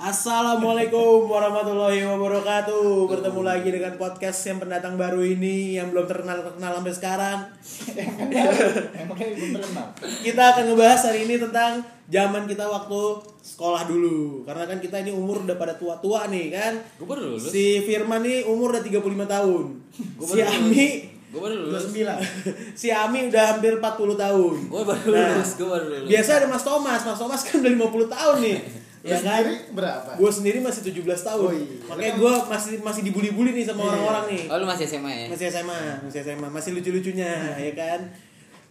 Assalamualaikum warahmatullahi wabarakatuh Bertemu lagi dengan podcast yang pendatang baru ini Yang belum terkenal-terkenal sampai sekarang terkenal? Kita akan ngebahas hari ini tentang Zaman kita waktu sekolah dulu Karena kan kita ini umur udah pada tua-tua nih kan Gue baru lulus. Si Firman nih umur udah 35 tahun Gua Si. Ami Gue baru lulus. 29 Si Ami udah hampir 40 tahun Gue baru Nah, lulus. Gue baru lulus. Biasa ada Mas Thomas Mas Thomas kan udah 50 tahun nih Ya Ya kan sendiri berapa? gue sendiri masih 17 tahun Oh iya. makanya gue masih masih dibully-bully nih sama Iya. orang-orang nih Oh lu masih SMA ya? masih SMA masih SMA masih lucu-lucunya ya kan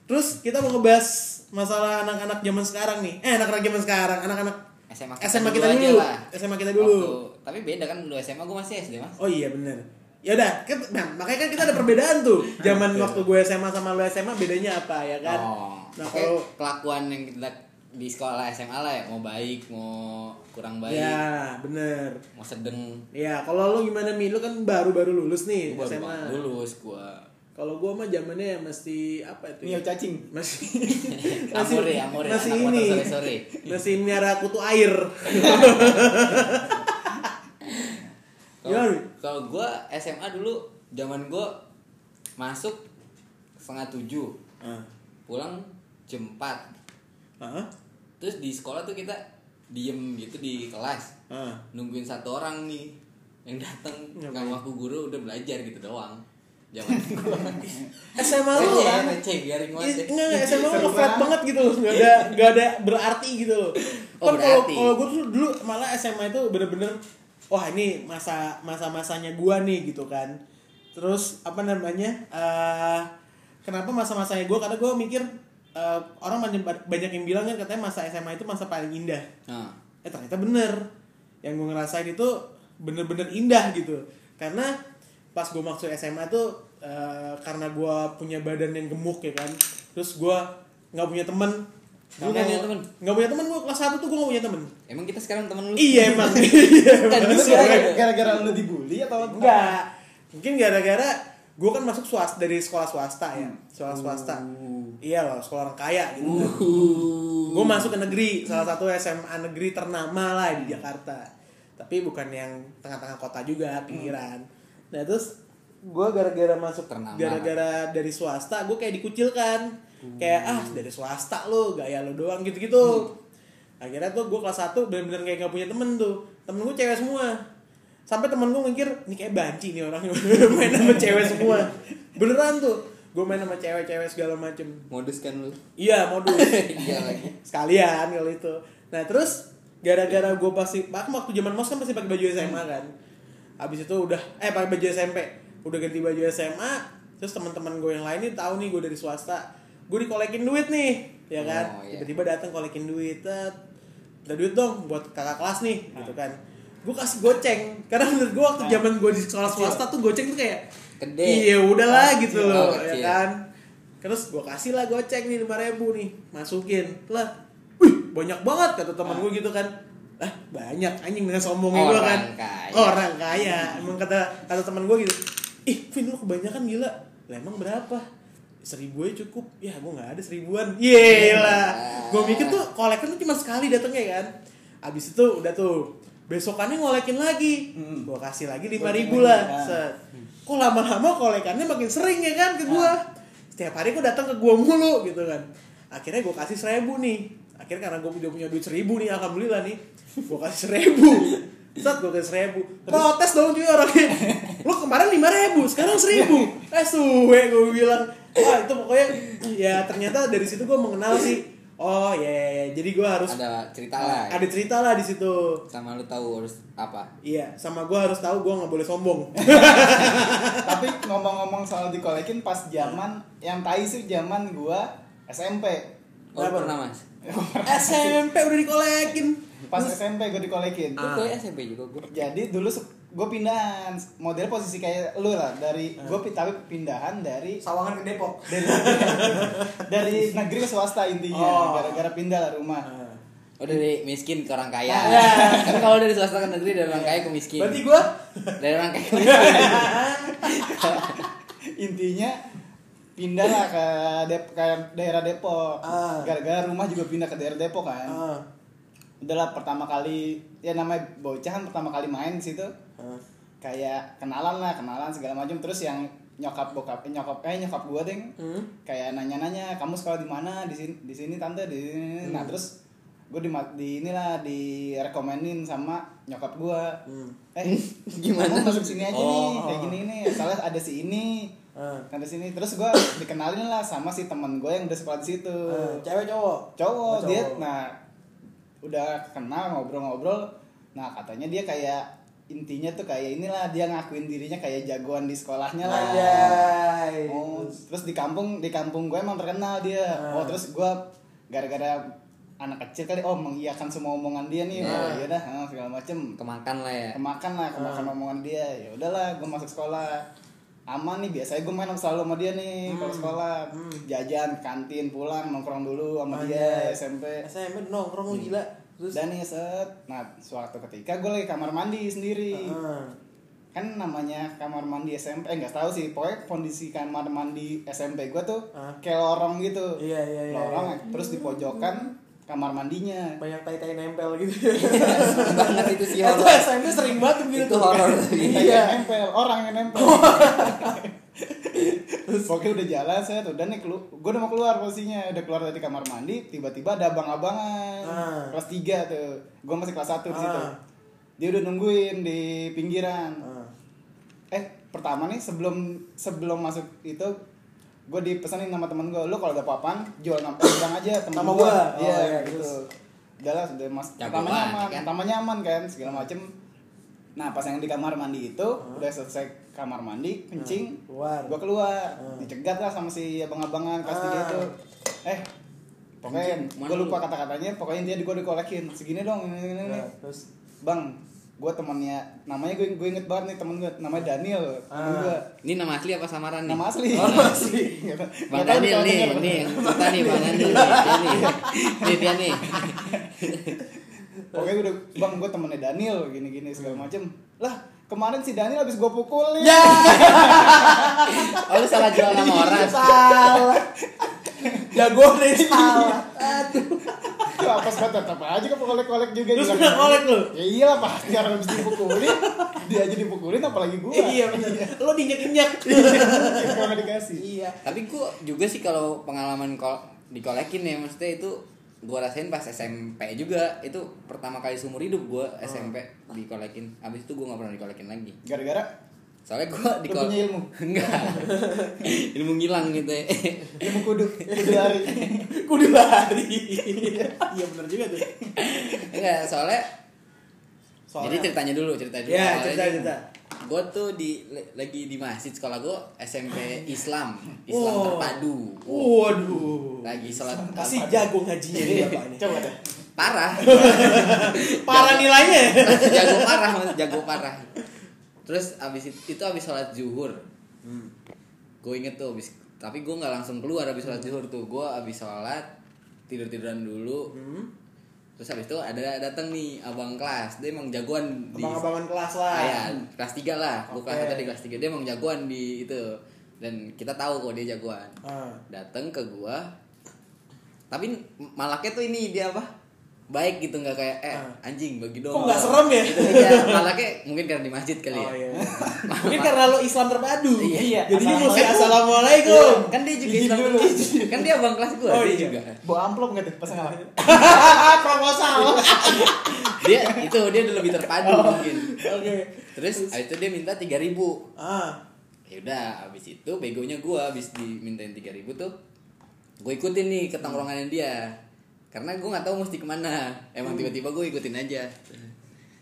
terus kita mau ngebahas masalah anak-anak zaman sekarang nih eh anak-anak zaman sekarang anak-anak SMA SMA kita dulu lah. SMA kita dulu Waktu- tapi beda kan dulu SMA gue masih SD mas. oh iya bener ya udah kan nah, makanya kan kita ada perbedaan tuh zaman waktu gue SMA sama lu SMA bedanya apa ya kan Oh. nah kalau kelakuan yang kita di sekolah SMA lah ya mau baik mau kurang baik ya bener mau sedeng ya kalau lu gimana mi lu kan baru-baru lulus nih gue baru SMA banget lulus gue Kalau gua mah zamannya ya mesti apa itu? Mio ya? cacing. Masih amore amore masih anak motor ini. sore sore Masih miara kutu air. kalau gue SMA dulu zaman gue masuk setengah tujuh Ah. pulang jam 4 Hah? Terus di sekolah tuh kita diem gitu di kelas Ah. nungguin satu orang nih yang datang Ngapain? nggak ngaku guru udah belajar gitu doang zaman gua SMA lu kan? receh garing banget Ih, ya. Enggak, enggak, SMA lu nge-flat banget. gitu loh. Enggak ada enggak ada berarti gitu loh. Oh, Kan kalau kalau gua tuh dulu malah SMA itu bener-bener wah ini masa masa-masanya gua nih gitu kan. Terus apa namanya? eh kenapa masa-masanya gua karena gua mikir eh, orang banyak, banyak yang bilang kan katanya masa SMA itu masa paling indah. Nah, eh ternyata bener. Yang gue ngerasain itu bener-bener indah gitu. Karena pas gue masuk SMA tuh eh, karena gue punya badan yang gemuk ya kan terus gue nggak punya temen. Nggak Gua punya temen? nggak punya temen gue kelas 1 tuh gue nggak punya temen. Emang kita sekarang temen lu? Iya emang. Iya Kan gara-gara lu dibully atau enggak mungkin gara-gara gue kan masuk swasta dari sekolah swasta ya. Sekolah swasta iya loh sekolah orang kaya gitu. Kan. gue masuk ke negeri salah satu SMA negeri ternama lah di Jakarta. Tapi bukan yang tengah-tengah kota juga pinggiran. Nah terus gue gara-gara masuk Ternama. gara-gara dari swasta gue kayak dikucilkan. Kayak ah dari swasta lo gaya lo doang gitu-gitu. Akhirnya tuh gue kelas 1 bener-bener kayak gak punya temen tuh. Temen gue cewek semua. Sampai temen gue mikir ini kayak banci nih orang main sama cewek semua. Beneran tuh gue main sama cewek-cewek segala macem. Modus kan lu? Iya modus. Iya lagi. Sekalian kalau itu. Nah terus gara-gara gue pasti aku waktu zaman mos kan pasti pakai baju SMA kan. Habis itu udah eh pakai baju SMP udah ganti baju SMA terus teman-teman gue yang lain nih tahu nih gue dari swasta. Gue dikolekin duit nih ya kan? Oh, iya. tiba-tiba datang kolekin duit minta duit dong buat kakak kelas nih gitu kan. Gue kasih goceng. Karena menurut gue waktu zaman gue di sekolah swasta tuh goceng tuh kayak Gede. iya udahlah Oh, gitu kecil. loh Oh, ya kecil. kan? Terus gue kasih lah goceng nih lima ribu nih masukin. Lah wih banyak banget kata teman gue gitu kan. Ah banyak anjing dengan sombongnya gue kan. Orang kaya. orang kaya. Emang kata kata teman gue gitu ih Vin lu kebanyakan gila. Lah emang berapa? Seribu aja cukup. Ya gue nggak ada seribuan. Yelah. Gue mikir tuh kolekan tuh cuma sekali datangnya kan. Abis itu udah tuh besokannya ngolekin lagi. Hmm. gue kasih lagi lima ribu lah kan. set kok lama-lama kolekannya makin sering ya kan ke gue setiap hari gue datang ke gue mulu gitu kan. Akhirnya gue kasih seribu nih. Akhirnya karena gue udah punya duit seribu nih alhamdulillah nih gue kasih seribu. Set gue kasih seribu. Protes dong cuy orangnya. Lu kemarin lima ribu Sekarang seribu. Eh suwe gue bilang. Wah itu pokoknya Ya ternyata dari situ gue mengenal sih Oh ya ya, ya. Jadi gue harus ada cerita lah Ada cerita lah di situ sama lu tahu harus apa Iya sama gue harus tahu gue nggak boleh sombong Tapi ngomong-ngomong soal dikolekin pas zaman yang tai sih zaman gua SMP. oh Kenapa? pernah mas SMP udah dikolekin Pas SMP gua dikolekin. Gue Ah. ke SMP juga gue Jadi dulu gue pindahan model posisi kayak lu lah dari Ah. gue tapi pindahan dari Sawangan ke Depok dari dari negeri ke swasta intinya Oh. gara-gara pindah lah rumah Oh dari miskin ke orang kaya. Ya. kan kalau dari swasta ke negeri dari orang kaya ke miskin. Berarti gue Dari orang kaya ke miskin. intinya pindah lah ke Dep ke daerah Depok Ah. gara-gara rumah juga pindah ke daerah Depok kan ah, udahlah pertama kali ya namanya bocah kan pertama kali main di situ Ah. kayak kenalan lah kenalan segala macam terus yang nyokap bokap eh, nyokap eh nyokap gua deh Hmm. kayak nanya-nanya kamu sekolah di mana di sini di sini tante di sini nah terus gue di, di inilah direkomenin sama nyokap gua Hmm. eh Gimana? kamu masuk sini aja nih Oh. kayak gini nih soalnya ada si ini Ah. ada sini terus gua dikenalin lah sama si teman gue yang udah sekolah di situ Ah, Cewek cowok. cowok Oh, dia cowok. nah udah kenal ngobrol-ngobrol nah katanya dia kayak intinya tuh kayak inilah dia ngakuin dirinya kayak jagoan di sekolahnya lah Anjay. oh terus di kampung di kampung gue emang terkenal dia Ah. oh terus gue gara-gara anak kecil kali oh mengiyakan semua omongan dia nih Ah. oh iya dah ah, segala macem Kemakan lah ya. kemakan lah kemakan Ah. omongan dia ya udahlah gue masuk sekolah aman nih biasanya gue main selalu sama dia nih kalau Hmm. sekolah Hmm. jajan kantin pulang nongkrong dulu sama Anjay. dia SMP SMP nongkrong lu gila. Terus dan nih set nah suatu ketika gue lagi kamar mandi sendiri Ah. kan namanya kamar mandi SMP eh nggak tahu sih pokoknya kondisi kamar mandi SMP gue tuh Ah. kayak lorong gitu Iya, iya, iya, lorong iya. terus di pojokan kamar mandinya banyak tai-tai nempel gitu. banget itu sih Itu horor. SMP sering banget begitu. Itu horor. Iya. nempel orang yang nempel Pokoknya udah jalan saya tuh dan nih kelu gue udah mau keluar posisinya udah keluar dari kamar mandi tiba-tiba ada abang-abangan Ah. kelas 3 tuh gue masih kelas 1 di situ Ah. dia udah nungguin di pinggiran Ah. eh pertama nih sebelum sebelum masuk itu gue dipesanin sama temen gue lo kalau ada apa-apaan jual nampak bilang aja temen Sama gua. gua. Oh, iya iya, gitu terus? udah lah sudah mas Jago pertamanya banget, aman kan? pertamanya aman kan segala macem nah pas yang di kamar mandi itu udah selesai kamar mandi kencing keluar. gue keluar Hmm. dicegat lah sama si abang-abangan kelas tiga Ah. itu eh pokoknya gue lupa lu? kata-katanya pokoknya dia gue dikolekin segini dong ini ini, ini. Nah, terus bang gue temannya namanya gue gue inget banget nih temen gue namanya Daniel temen Ah. gue Ini nama asli apa samaran nih? nama asli Oh, nama asli. Bang Daniel nih, nih, cerita nih Bang Daniel nih, dia nih, ini dia nih. pokoknya gue udah bang gue temennya Daniel gini gini segala macem lah kemarin si Daniel habis gue pukulin ya Oh lu salah jual nama orang. salah. Jago deh salah. Aduh. ya apa sih tetap aja ke kolek-kolek juga Terus kena kolek lu? ya iyalah pasti karena habis dipukulin dia aja dipukulin apalagi gue Iya benar. Lo dinyak-dinyak. kalau nggak dikasih Iya. Tapi gua juga sih kalau pengalaman kol dikolekin ya maksudnya itu gua rasain pas SMP juga itu pertama kali seumur hidup gua SMP dikolekin habis itu gua nggak pernah dikolekin lagi gara-gara soalnya gua Lu dikol punya ilmu? enggak ilmu ngilang gitu ya ilmu kudu kudu lari Kudu lari. Iya benar juga tuh. enggak soalnya, Soalnya- jadi ceritanya dulu cerita dulu Ya, cerita, di- cerita. Gua tuh di lagi di masjid sekolah gua SMP Islam Islam. Wow. terpadu. Waduh. lagi sholat Pasti jago ngajinya nih bapak ini. coba deh parah. Parah nilainya. jago parah mas jago parah. Terus abis itu, itu abis sholat zuhur. Gue inget tuh abis tapi gue nggak langsung keluar abis sholat zuhur tuh. Gue abis sholat tidur tiduran dulu. Hmm. Terus abis itu ada datang nih abang kelas. Dia emang jagoan di Abang-abangan kelas lah. Ah, ya, kelas 3 lah. Gue kelas Oke. satu di kelas 3 dia emang jagoan di itu. Dan kita tahu kok dia jagoan. Ah. datang ke gua. Tapi malaknya tuh ini dia apa baik gitu nggak kayak eh Ah. anjing bagi dong Kok nggak serem ya? gitu iya malaknya mungkin karena di masjid kali Oh ya iya. Mungkin karena lo Islam terpadu. Iya. Jadi dia mesti Assalamualaikum. assalamualaikum. kan dia juga Izin Islam dulu. kan dia abang kelas gua Oh, dia iya. juga bawa amplop nggak tuh pas ngalah Proposal. dia itu dia udah lebih terpadu mungkin Oke. terus abis itu dia minta tiga ribu Ah. ya udah abis itu begonya gua abis dimintain tiga ribu tuh gue ikutin nih ke tongkrongannya dia karena gue nggak tahu mesti ke mana. Emang tiba-tiba gue ikutin aja.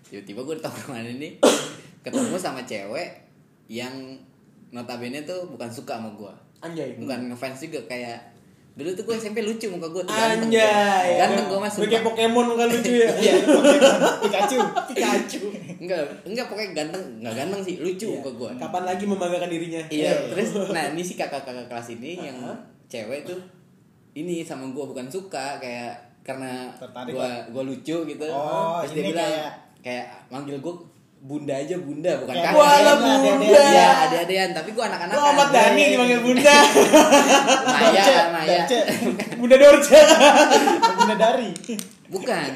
Tiba-tiba gue tongkrongan ini? Ketemu sama cewek yang notabene tuh bukan suka sama gue Anjay. bukan ngefans juga kayak dulu tuh gue SMP lucu muka gue tuh ganteng. Anjay. ganteng gue masuk Kayak Pokemon bukan lucu ya. iya. Pikachu. Pikachu. enggak enggak pokoknya ganteng enggak ganteng sih lucu Iya. muka gue Kapan lagi membanggakan dirinya? Iya, terus nah ini si kakak-kakak kelas ini yang cewek tuh ini sama gua bukan suka kayak karena gua lah. gua lucu gitu. Oh, terus dia bilang kayak- kayak manggil gua bunda aja bunda bukan kakak. Wah, lah, Ada- ada- bunda. Iya, ada-adaan, tapi gua anak-anak. Lo Ahmad Dhani dipanggil bunda. Maya, Dorce, Maya. Dorce. Bunda Dorce. bidadari. Bukan.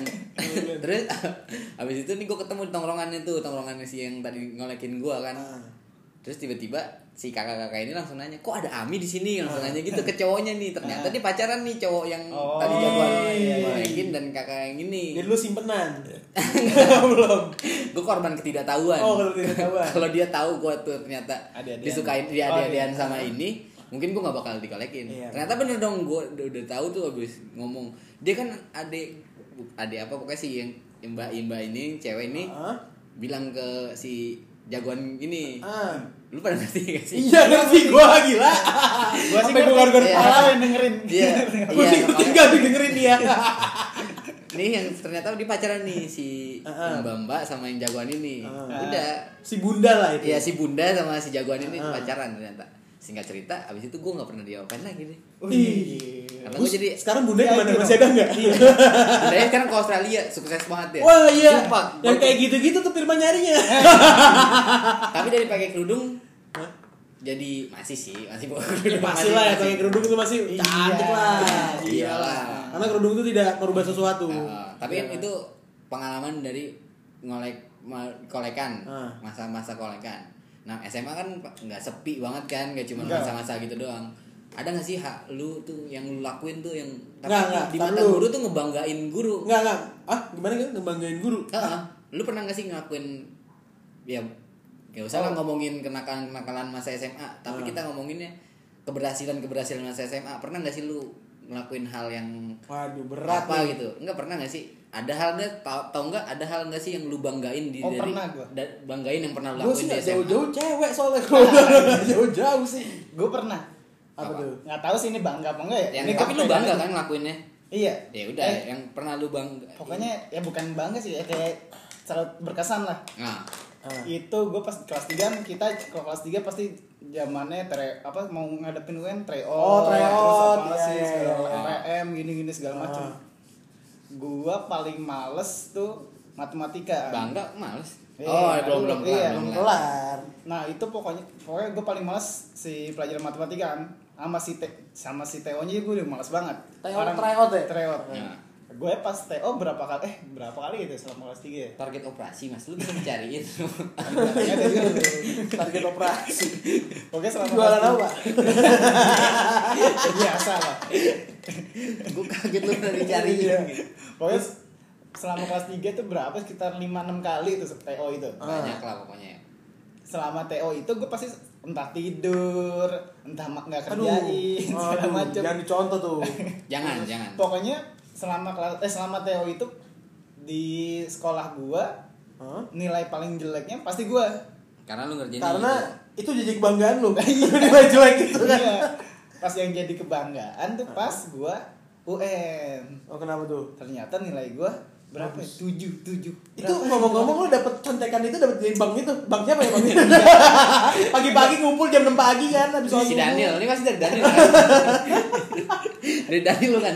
Terus habis itu nih gue ketemu di tongkrongannya tuh, tongkrongannya si yang tadi ngolekin gue kan. Ah. Terus tiba-tiba si kakak-kakak ini langsung nanya, kok ada Ami di sini? Langsung nanya gitu ke cowoknya nih. Ternyata dia pacaran nih cowok yang Oh, tadi jagoan iya, iya. ngolekin dan kakak yang ini. Jadi lu simpenan. Belum. Gue korban ketidaktahuan. Oh, kalau ketidaktahuan. Kalau dia tahu gue tuh ternyata Ade-adean. disukain dia Oh, iya. sama ini, mungkin gue gak bakal dikolekin. Iya. Ternyata bener dong gue udah, udah tahu tuh abis ngomong. Dia kan ade ade apa pokoknya sih yang imba imba ini cewek ini Ah. bilang ke si jagoan ini. Ah. Lu pada ngerti gak sih? Iya ngerti gua gila. Gua sih Sampai gua gargar Iya. kepala. Yang dengerin. Iya. Gua Iya. makanya- gak dengerin dia. Nih yang ternyata dia pacaran nih si Ah, ah. Mbak Mbak sama yang jagoan ini. Ah. Udah. Si bunda lah itu. Iya si bunda sama si jagoan ini pacaran ternyata. Singkat cerita, abis itu gue nggak pernah diapain lagi deh. Ih. Karena gue jadi sekarang bunda Ya, gimana? Masih ada nggak? bundanya sekarang ke Australia sukses banget ya. Wah iya. Sumpah, Yang kayak gitu-gitu tuh firman nyarinya. Tapi dari pakai kerudung jadi masih sih masih bawa Ya, masih lah ya pakai kerudung itu masih Iya. cantik lah. Iyalah. Karena kerudung itu tidak merubah sesuatu. Nah, tapi kan Iya. itu pengalaman dari ngolek kolekan masa-masa kolekan. Nah SMA kan nggak sepi banget kan, nggak cuma masa-masa gitu doang. Ada nggak sih hak lu tuh yang lu lakuin tuh yang tapi Nggak, nggak, di mata dulu. guru tuh ngebanggain guru. Enggak enggak. Ah, gimana kan ngebanggain guru? Heeh. lu pernah gak sih ngelakuin ya gak usah lah ngomongin kenakalan-kenakalan masa SMA tapi Ah. kita ngomonginnya keberhasilan-keberhasilan masa SMA pernah gak sih lu ngelakuin hal yang Waduh, berat apa nih. gitu enggak pernah gak sih ada hal nggak tau, tau nggak ada hal nggak sih yang lu banggain di Oh, dari pernah gua. da- banggain yang pernah lu Gue lakuin sih di nggak SMA jauh-jauh cewek soalnya kalau jauh-jauh sih. Gue pernah. Apa, Apa? tuh? Nggak tahu sih ini bangga apa enggak ya. yang ini tapi lu bangga aja. kan ngelakuinnya Iya. ya udah Eh, yang pernah lu bangga pokoknya ya bukan bangga sih ya kayak selalu berkesan lah. nah Ah. Itu gue pas kelas 3 kita kalau kelas 3 pasti zamannya tre apa mau ngadepin UN tryout Oh, tryout, terus apa iya, sih iya, segala iya. PPM gini-gini segala macam. Ah. Gua paling males tuh matematika. bangga males Iya, oh belum belum iya, kelar, Belum kelar. kelar. Nah itu pokoknya pokoknya gue paling males si pelajaran matematika kan sama si te, sama si TO nya gue udah males banget. Tryout, Orang- tryout ya? Tryout. Ya. Gue pas TO berapa kali eh berapa kali gitu selama kelas 3 ya? target operasi mas lu bisa dicariin Banyak ada juga. Target operasi. Pokoknya selama Jualan kelas apa? tiga- biasa lah. gue kaget lu pernah dicariin Iya. Pokoknya selama kelas 3 itu berapa sekitar 5 6 kali itu TO itu. banyak lah pokoknya ya. Selama TO itu gue pasti entah tidur, entah mak nggak Aduh. kerjain, segala Aduh, macam. Jangan dicontoh tuh. jangan jangan pokoknya selama kelas eh selama TO itu di sekolah gua Hah? nilai paling jeleknya pasti gua karena lu ngerjain Karena itu. itu jadi kebanggaan lu. Nilai jelek gitu kan. Iya. pas yang jadi kebanggaan tuh pas gua UN Oh kenapa tuh? ternyata nilai gua berapa ya? Tujuh tujuh Itu ngomong-ngomong lu dapet contekan itu dapet dari bank itu. Bank siapa ya bang? Pagi-pagi ngumpul jam 6 pagi kan habis sholat si. Daniel ini pasti dari Daniel kan dari Daniel lu kan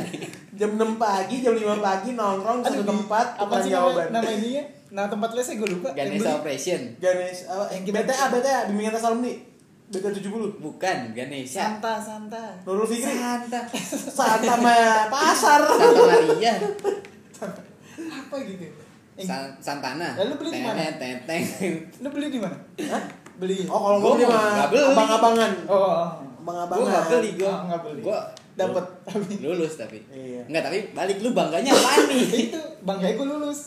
Jam 6 pagi, jam 5 pagi nongkrong satu tempat apa sih jawaban. nama, ininya nah tempat lesnya gua lupa Ganesha. Operation Ganesh apa? Yang kita- BTA BTA bimbingan tes alumni. BTA 70. bukan Ganesha Santa Santa Nurul Fikri. Santa Santa sama pasar. Santa Maria apa gitu Yang- San- Santana Lalu beli di mana? Teteng, lu beli di mana Hah? beli Oh kalau Gua gue beli mah nggak beli. abang-abangan. oh Gua Abang-abangan. nggak beli gua Oh, nggak beli. gua dapat tapi lulus tapi Iya. Enggak tapi balik lu bangganya apaan nih itu bangga gue lulus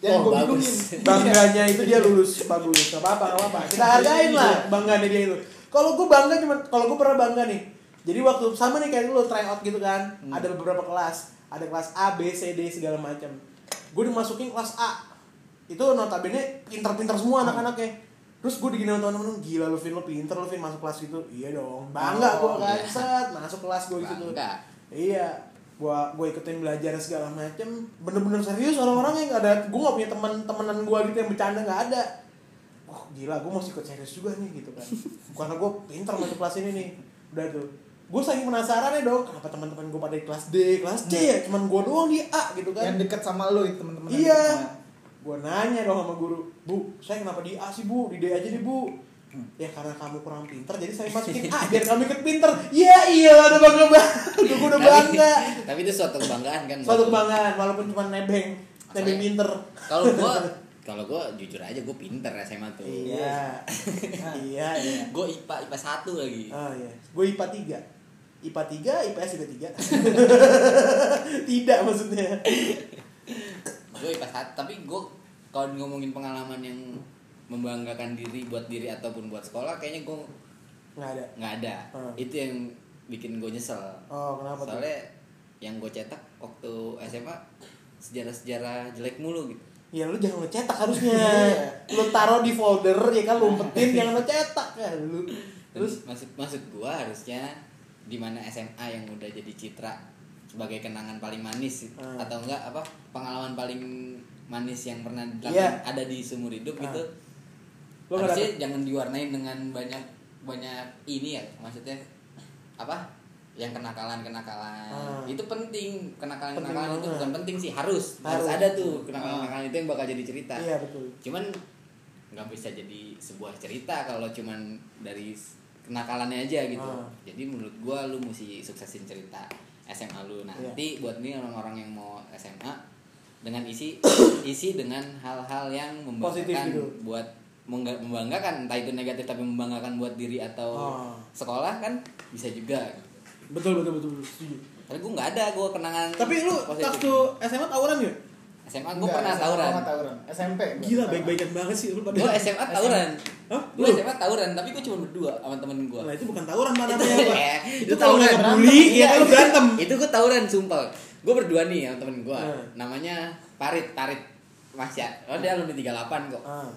Oh, yang gue bagus. bingungin Bangganya itu dia lulus bagus. Gak apa-apa, gak apa-apa. Kita hargain lah bangganya dia itu. Kalau gue bangga cuma kalau gue pernah bangga nih. Jadi waktu sama nih kayak lu try out gitu kan. Ada beberapa kelas. Ada kelas A, B, C, D segala macam. Gue dimasukin kelas A. Itu notabene pinter-pinter semua anak-anaknya. Terus gue digini sama temen-temen, gila lu Vin, lu pinter lu Vin masuk kelas gitu. Iya dong, bangga Oh, gue kan, iya. set, masuk kelas gue gitu. Tuh. Iya, gua gua ikutin belajar segala macem. Bener-bener serius orang-orang yang nggak ada gua nggak punya teman temenan gua gitu yang bercanda nggak ada. Oh gila gua mesti ikut serius juga nih gitu kan. Karena gua pinter masuk kelas ini nih. Udah tuh gua saking penasaran ya dong kenapa teman-teman gua pada di kelas D kelas C ya? Cuman gua doang di A gitu kan. Yang dekat sama lo itu teman-teman iya. gua nanya dong sama guru bu saya kenapa di A sih bu? Di D aja deh bu. Ya karena kamu kurang pinter jadi saya masukin A biar kamu ikut pinter. Iya iya udah bangga banget gue udah bangga. tapi itu suatu kebanggaan kan suatu kebanggaan walaupun cuma nebeng nebeng Masalahnya- pinter. Kalau gua kalau gua jujur aja gua pinter SMA tuh. Iya. Iya iya. Gua IPA IPA satu lagi. Oh iya. Gue IPA 3 IPA 3 IPS juga 3 tidak maksudnya. Gue IPA satu tapi gue kalau ngomongin pengalaman yang membanggakan diri buat diri ataupun buat sekolah kayaknya gue nggak ada. nggak ada. Hmm. itu yang bikin gue nyesel. Oh kenapa tuh? Soalnya yang gue cetak waktu SMA sejarah-sejarah jelek mulu gitu. Ya lu jangan lo cetak harusnya. lu taruh di folder ya kan lu umpetin jangan lo cetak ya lu. terus Terus? maksud maksud gue harusnya di mana SMA yang udah jadi citra sebagai kenangan paling manis Hmm. atau enggak apa pengalaman paling manis yang pernah Iya. ada di seumur hidup Hmm. gitu nggak harusnya jangan diwarnain dengan banyak banyak ini ya maksudnya apa yang kenakalan kenakalan Ah. itu penting kenakalan Penting kenakalan itu bukan penting sih harus harus, Harus. ada tuh kenakalan Ah. kenakalan itu yang bakal jadi cerita Iya betul. cuman nggak bisa jadi sebuah cerita kalau cuman dari kenakalannya aja gitu Ah. jadi menurut gua lu mesti suksesin cerita SMA lu nanti Iya. buat nih orang-orang yang mau SMA dengan isi isi dengan hal-hal yang membanggakan gitu. buat membanggakan entah itu negatif tapi membanggakan buat diri atau Ah. sekolah kan bisa juga Betul betul betul, betul. setuju. tapi gue nggak ada gue kenangan Tapi lu waktu SMA tawuran ya? SMA gue pernah SMA tawuran tawuran SMP. Gila baik-baikan banget sih lu pada. gue SMA tawuran Hah? gue? SMA tawuran tapi gue cuma berdua sama temen gue Nah, itu bukan tawuran mana namanya apa? Itu nggak berantem. ngebully ya kan lu itu- berantem. itu gue tawuran sumpah gue berdua nih sama temen gue Hmm. namanya Parit Parit Mas ya oh dia alumni 38 kok Ah.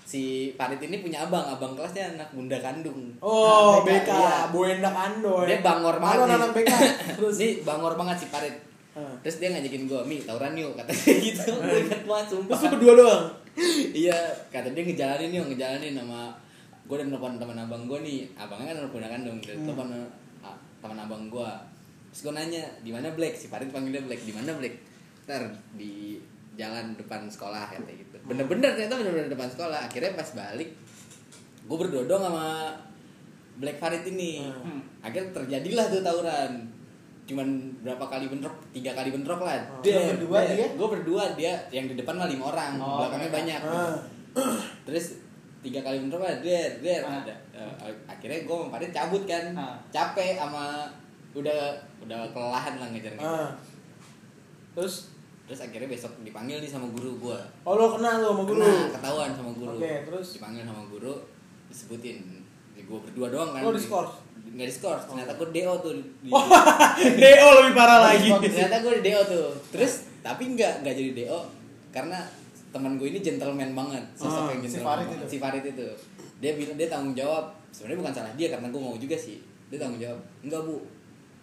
si Parit ini punya abang abang kelasnya anak bunda kandung Oh, Ah, BK, BK, iya. Buenda Kandoy. dia bangor banget Halo anak BK. Terus ini bangor banget si Parit Ah. terus dia ngajakin gue mi tawuran yuk katanya gitu. Gue ingat banget sumpah. Terus berdua doang. iya kata dia ngejalanin yuk ngejalanin sama gue dan telepon teman abang gue nih. Abangnya kan bunda kandung dia Hmm. telepon ah, teman abang gue terus gue nanya di mana Black? Si Farid panggilnya Black di mana Black? Ntar di jalan depan sekolah kata gitu. Bener-bener ternyata bener-bener depan sekolah. Akhirnya pas balik gue berdodong sama Black Farid ini. Hmm. akhirnya terjadilah tuh tawuran cuman berapa kali bentrok tiga kali bentrok lah Oh. Lu berdua, dia? gue berdua dia yang di depan mah lima orang Oh, belakangnya mereka. banyak Ah. terus tiga kali bentrok lah der der Ah. ada Eh, akhirnya gue sama cabut kan Ah. capek sama udah udah kelelahan lah ngejar ngejar Ah. Terus terus akhirnya besok dipanggil nih sama guru gue oh lo kenal lo sama guru. Kena, ketahuan sama guru Oke, terus? dipanggil sama guru disebutin gue berdua doang kan Oh, diskors? Nggak diskors ternyata gue do tuh di, Oh, DO lebih parah lagi. ternyata gue di do tuh terus tapi nggak nggak jadi do karena teman gue ini gentleman banget sosok Ah, yang si gentleman Farid banget. itu. si Farid itu dia bilang dia tanggung jawab sebenarnya bukan salah dia karena gue mau juga sih dia tanggung jawab enggak bu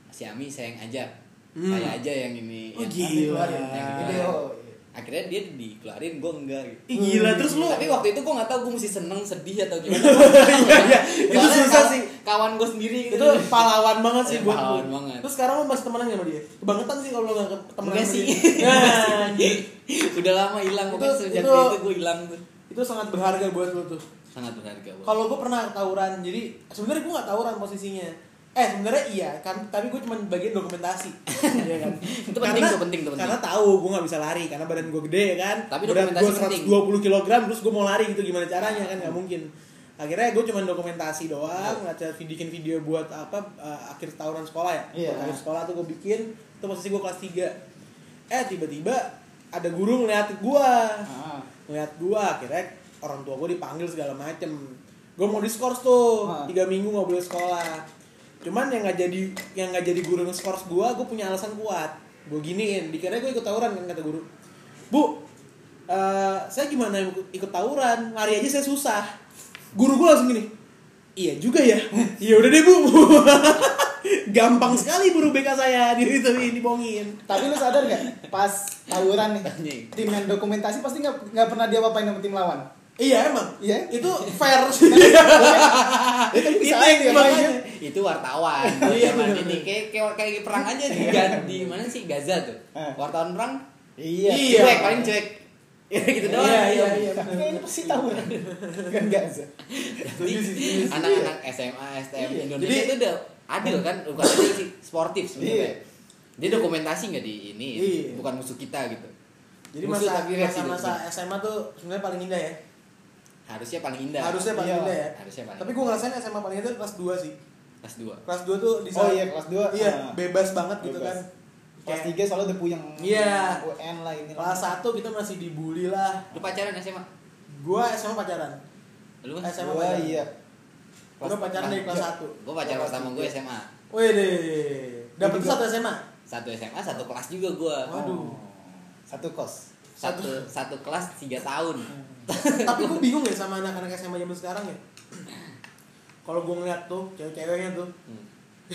si Ami saya yang ajak Hmm. saya aja yang ini Oh, yang- gila. Dikeluarin. yang Video. dikeluarin. Akhirnya dia dikeluarin gue enggak gitu. Ih, gila terus lu tapi waktu itu gue nggak tahu gue mesti seneng sedih atau gimana Iya, iya. Itu susah kawan- sih. kawan gue sendiri gitu itu pahlawan banget sih Iya, buat pahlawan lu. banget. Terus sekarang lu masih temenan sama dia? Kebangetan sih kalau lu gak temenan Enggak sih. Nah, udah lama hilang Itu- sejak itu- itu gue hilang tuh itu sangat berharga buat lu tuh. sangat berharga. Kalau gue pernah tawuran, jadi sebenarnya gue gak tawuran posisinya. Eh sebenarnya iya, kan tapi gue cuma bagian dokumentasi, Iya kan? Itu penting, Karena- itu penting, itu penting. Karena tahu gue gak bisa lari karena badan gue gede ya kan. Tapi Berat dokumentasi gue penting. 120 kg terus gue mau lari gitu gimana caranya kan nggak mungkin. Akhirnya gue cuma dokumentasi doang, ngaca bikin video buat apa eh, akhir tahunan sekolah ya. Iya. Buat Akhir sekolah tuh gue bikin, itu posisi gue kelas 3 Eh tiba-tiba ada guru ngeliat gue Ah. ngeliat gua akhirnya orang tua gua dipanggil segala macem gua mau diskors tuh Ah. tiga minggu nggak boleh sekolah cuman yang nggak jadi yang nggak jadi guru ngeskors gua gua punya alasan kuat. Gua giniin dikira gua ikut tawuran kan kata guru. Bu eh, saya gimana ikut, tawuran? Lari aja saya susah. Guru gua langsung gini iya juga ya. Iya udah deh bu. Gampang sekali buru BK saya di itu dibongin Tapi lu sadar gak? Pas tawuran nih, tim yang dokumentasi pasti nggak nggak pernah dia apain sama tim lawan. Iya emang Iya. itu fair sih Ya, tapi bisa Itu aja yang dia makanya. main. itu wartawan Iya, zaman bener. ini kayak kayak kayak perang aja di Ga- di mana sih Gaza tuh Eh. wartawan perang Iya. Iya. cuek paling cuek Ya gitu doang. Iya iya iya. Kayaknya pasti tahu kan. Kan sih. Anak-anak SMA, STM Iya. Indonesia Jadi- itu udah adil kan, bukan adil sih, sportif sebenarnya. Iya. Dia dokumentasi nggak di ini, Iya. bukan musuh kita gitu. Jadi Musuh masa tapi versi masa, masa dulu. SMA tuh sebenarnya paling indah ya. Harusnya paling indah. Harusnya paling Iya. indah ya. Harusnya paling. Tapi gue ngerasain SMA paling indah kelas 2 sih. kelas 2. Kelas 2 tuh di Oh iya, kelas dua. Iya, Ah. bebas banget gitu Bebas. kan. Kelas 3 soalnya udah puyeng. Iya. UN lah ini. kelas 1 kita masih dibully lah. Lu pacaran SMA? Gua SMA pacaran. Lu? SMA Gua pacaran. iya. Gua pacaran dari kelas 1. Gue pacaran pertama tiga. gue SMA. Wih deh. Juga. satu SMA. Satu SMA, satu kelas juga gue. Waduh. Oh. Satu kos. Satu satu kelas tiga tahun. Tapi gue bingung ya sama anak-anak SMA zaman sekarang ya. Kalau gue ngeliat tuh cewek-ceweknya tuh, Hmm.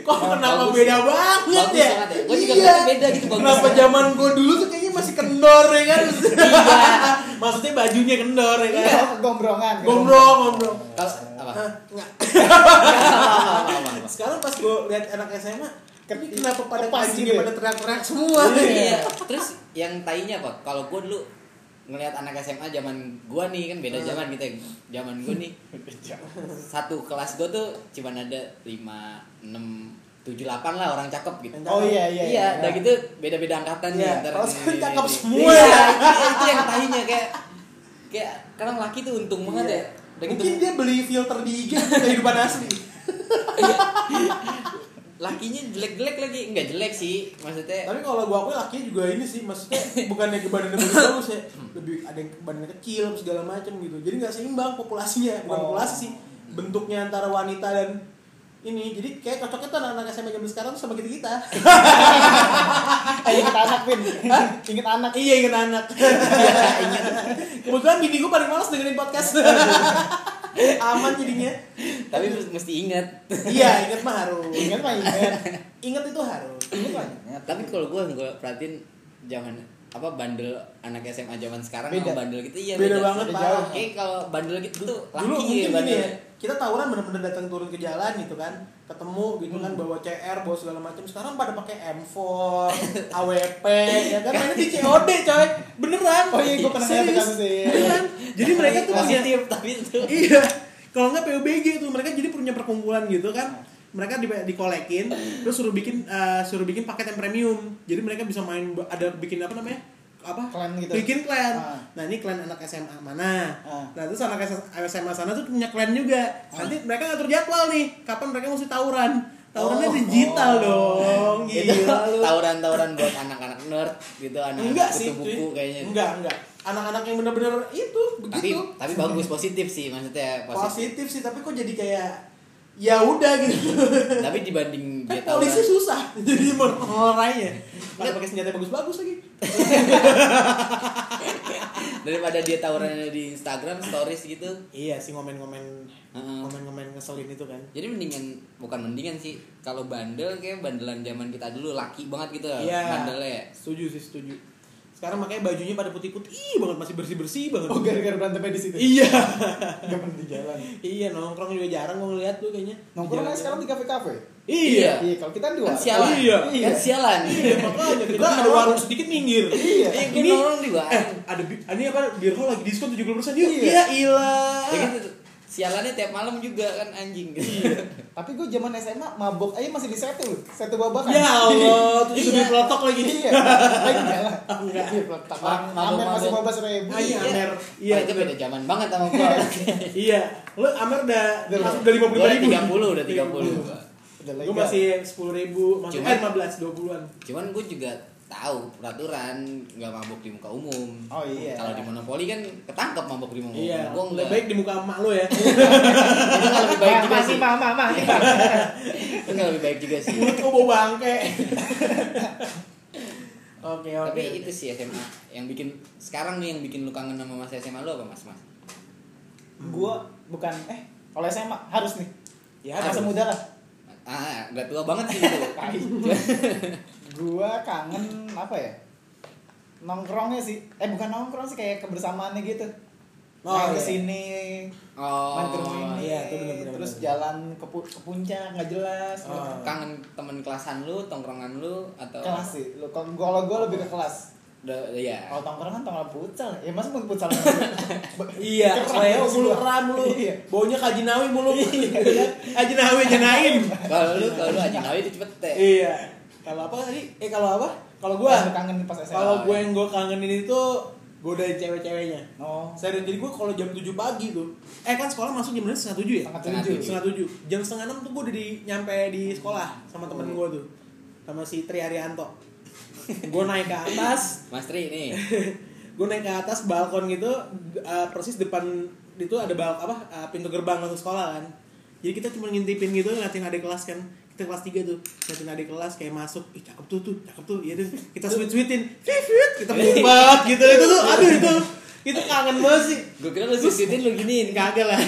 kok Oh, kenapa bagus. beda banget Bagus ya? banget ya. Juga Iya. beda gitu, bagus. Kenapa zaman gue dulu tuh kayaknya masih kendor ya kan? Iya. Maksudnya bajunya kendor ya kan? Iya, gombrongan. Gombrong, gombrong. Kalau enggak. Apa. Sekarang pas gue lihat anak SMA, tapi kenapa pada gitu ya? pada teriak-teriak semua? Iya. Terus yang tainya apa? Kalau gue dulu ngelihat anak SMA zaman gua nih kan beda zaman kita zaman gua nih satu kelas gua tuh cuma ada lima enam tujuh delapan lah orang cakep gitu Oh iya iya. iya udah gitu beda-beda angkatan nih Iya, antar kalau ini, sekarang ini, cakep semua Iya, ya. itu, itu yang tainya kayak kayak kadang laki tuh untung banget ya udah gitu Mungkin dia beli filter di IG kehidupan asli. Lakinya jelek-jelek lagi nggak jelek sih maksudnya Tapi kalau gua akui lakinya juga ini sih, maksudnya bukannya ke badannya bagus bagus ya, lebih ada yang badannya kecil segala macam gitu. Jadi nggak seimbang populasinya, bukan Oh. populasi sih, bentuknya antara wanita dan ini. Jadi kayak cocoknya tuh anak-anak SMA zaman sekarang tuh sama kita kita. Eh, inget anak, Pin. Inget anak. iya inget anak. Kebetulan bini gua paling males dengerin podcast. Aman jadinya. Tapi mesti ingat Iya inget mah harus. Ingat mah inget. Ingat itu harus. Ingat mah tapi kalau gue gue perhatiin zaman apa bandel anak SMA zaman sekarang Beda. sama bandel gitu iya Beda banget, Pak. Kayak kalau bandel gitu tuh dulu laki mungkin ya gini bandel ya kita tawuran bener-bener datang turun ke jalan gitu kan ketemu gitu Hmm. kan bawa CR bawa segala macam sekarang pada pakai M4 AWP ya kan mainnya di COD coy beneran Oh iya, gua pernah lihat Serius. kasusnya. beneran jadi mereka tuh positif tapi itu iya kalau nggak PUBG tuh mereka jadi punya perkumpulan gitu kan. Mereka di dikolekin terus suruh bikin eh, suruh bikin paket yang premium. Jadi mereka bisa main ada bikin apa namanya? Apa? Klan gitu. bikin klan. Ah. nah ini klan anak SMA mana? Ah. nah terus anak SMA sana tuh punya klan juga. Nanti mereka ngatur jadwal nih kapan mereka mesti tawuran tawurannya Oh. digital dong itu gila lu. tawuran-tawuran buat anak-anak nerd gitu anak enggak sih buku cuy. kayaknya. Enggak enggak. Anak-anak yang bener-bener itu tapi begitu. tapi bagus positif sih maksudnya positif, positif sih tapi kok jadi kayak ya udah gitu. Tapi dibanding dia polisi susah. Jadi mengorainya pada pakai senjata bagus-bagus lagi. Daripada dia tawurannya di Instagram stories gitu. Iya sih ngomen-ngomen Heeh. ngomen-ngomen ngeselin itu kan. Jadi mendingan bukan mendingan sih. Kalau bandel kayak bandelan zaman kita dulu laki banget gitu. Iya. Bandelnya. Setuju sih setuju sekarang makanya bajunya pada putih-putih. Banget masih bersih-bersih banget. Oh, gara-gara berantemnya di situ. iya. Enggak pernah di jalan. iya nongkrong juga jarang gue ngeliat tuh kayaknya. Nongkrong kan sekarang di kafe-kafe. iya. Iya, kalau kita di kan warung. sialan. Iya. kan sialan. Iya makanya kita ada warung. sedikit minggir. Iya. Eh, gue Ini- nongkrong di eh warung ada bi- ini apa beer hall lagi diskon 70% yuk. Iya. iya ilah ya kan sialannya tiap malam juga kan anjing Tapi gue zaman SMA mabok aja masih di setu, setu babakan. ya Allah tuh Iya. di pelotok lagi Iya. Lagi jalan. Enggak. Iya. Ma- Amer masih mabok-mabok. 15 ribu. Ah, iya. Amer. Iya, itu beda zaman banget sama gua iya lu Amer udah Udah masuk udah lima puluh udah ribu 30 udah 30 gua. Udah gue masih sepuluh ribu Cuma- eh lima belas dua puluhan cuman gue juga tahu peraturan nggak mabuk di muka umum. Oh, iya. kalau di monopoli kan ketangkep mabuk di muka iya. umum lebih enggak baik di muka emak lu ya. Itu nggak lebih baik juga sih. mah, mah, mah. itu nggak lebih baik juga sih. Mulut kau bau bangke. Oke oke tapi itu sih SMA yang bikin sekarang nih yang bikin lu kangen sama masa SMA lu apa mas mas? Gua bukan eh kalau SMA harus nih. ya Masa ada muda lah. ah nggak tua banget sih itu. gua kangen apa ya? Nongkrongnya sih. Eh bukan nongkrong sih kayak kebersamaannya gitu. Oh, main iya. ke sini, oh main ke rumah ini, iya, itu bener-bener. terus jalan ke, pu- ke puncak nggak jelas. Oh. kangen temen kelasan lu tongkrongan lu atau Kelas sih. Lu kalau gua lebih ke kelas. Udah, ya. Kalau tongkrong kan tongkrong futsal. Ya masa mau futsal? Iya, Leo mulu ram lu. Iya. Baunya kajinawi mulu. Kajinawi jenain. Kalau lu kalau lu aja nawi itu cepet teh. Iya. Kalau apa tadi? Eh kalau apa? Kalau gua Yang lu kangen pas SMA. kalau gue yang gue kangenin itu godain cewek-ceweknya. Oh. Serius, jadi gue kalau jam 7 pagi tuh Eh kan sekolah masuk jam berapa? Setengah tujuh ya? Setengah tujuh. Setengah tujuh Jam setengah enam tuh gue udah di, nyampe di sekolah Sama temen gue tuh Sama si Tri Arianto Gue naik ke atas Mas Tri nih. Gue naik ke atas balkon gitu eh, Persis depan itu ada bal apa eh, pintu gerbang masuk sekolah kan Jadi kita cuma ngintipin gitu ngeliatin adik kelas kan kita kelas 3 tuh ngeliatin adik kelas kayak masuk ih cakep tuh tuh cakep tuh. Iya deh kita sweet sweetin kita ngumpet gitu itu tuh aduh itu itu kangen banget sih. Gue kira lu sisitin lu giniin. kagak lah.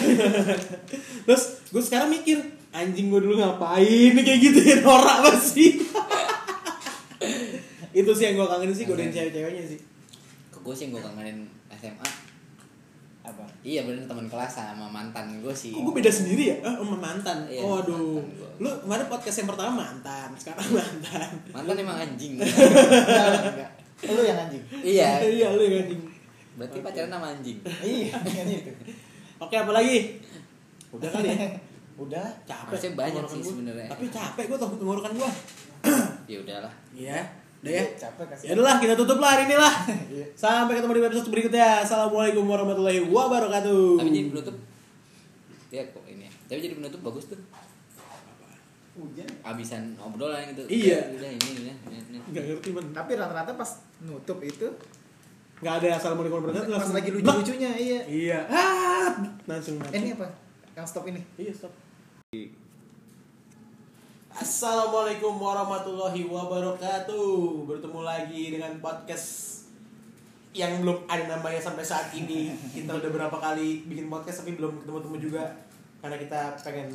Terus gue sekarang mikir anjing gue dulu ngapain kayak gitu ya norak banget sih. Itu sih yang gue kangen sih godain cewek-ceweknya sih. Ke gue sih gue kangenin SMA. Apa? Iya bener teman kelas sama mantan gue sih. kok gue beda sendiri ya oh sama mantan Iya, oh aduh mantan gua. lu kemarin podcast yang pertama mantan sekarang mantan Mantan emang anjing. Enggak, enggak. Lu yang anjing. iya. iya lu yang anjing Berarti pacaran sama anjing. Iya, kan itu. oke apa lagi udah kali ya Udah. capek Harusnya banyak sih sebenarnya. tapi capek gue tau tenggorokan gue Ya udahlah. iya udah ya Capek kasih. ya udahlah kita tutup lah hari ini lah Iya. sampai ketemu di episode berikutnya assalamualaikum warahmatullahi wabarakatuh Tapi jadi penutup. Ya kok ini. ya. Tapi jadi penutup bagus tuh. Hujan. Abisan obrolan gitu. Iya. Udah ini udah. ini, ini. nggak ngerti man Tapi rata-rata pas nutup itu nggak ada assalamualaikum warahmatullahi pas wabarakatuh lagi Blak. lucu-lucunya iya. iya ah langsung mati Eh, ini apa? Yang stop ini. iya stop Assalamualaikum warahmatullahi wabarakatuh Bertemu lagi dengan podcast Yang belum ada namanya sampai saat ini Kita udah berapa kali bikin podcast Tapi belum ketemu-temu juga Karena kita pengen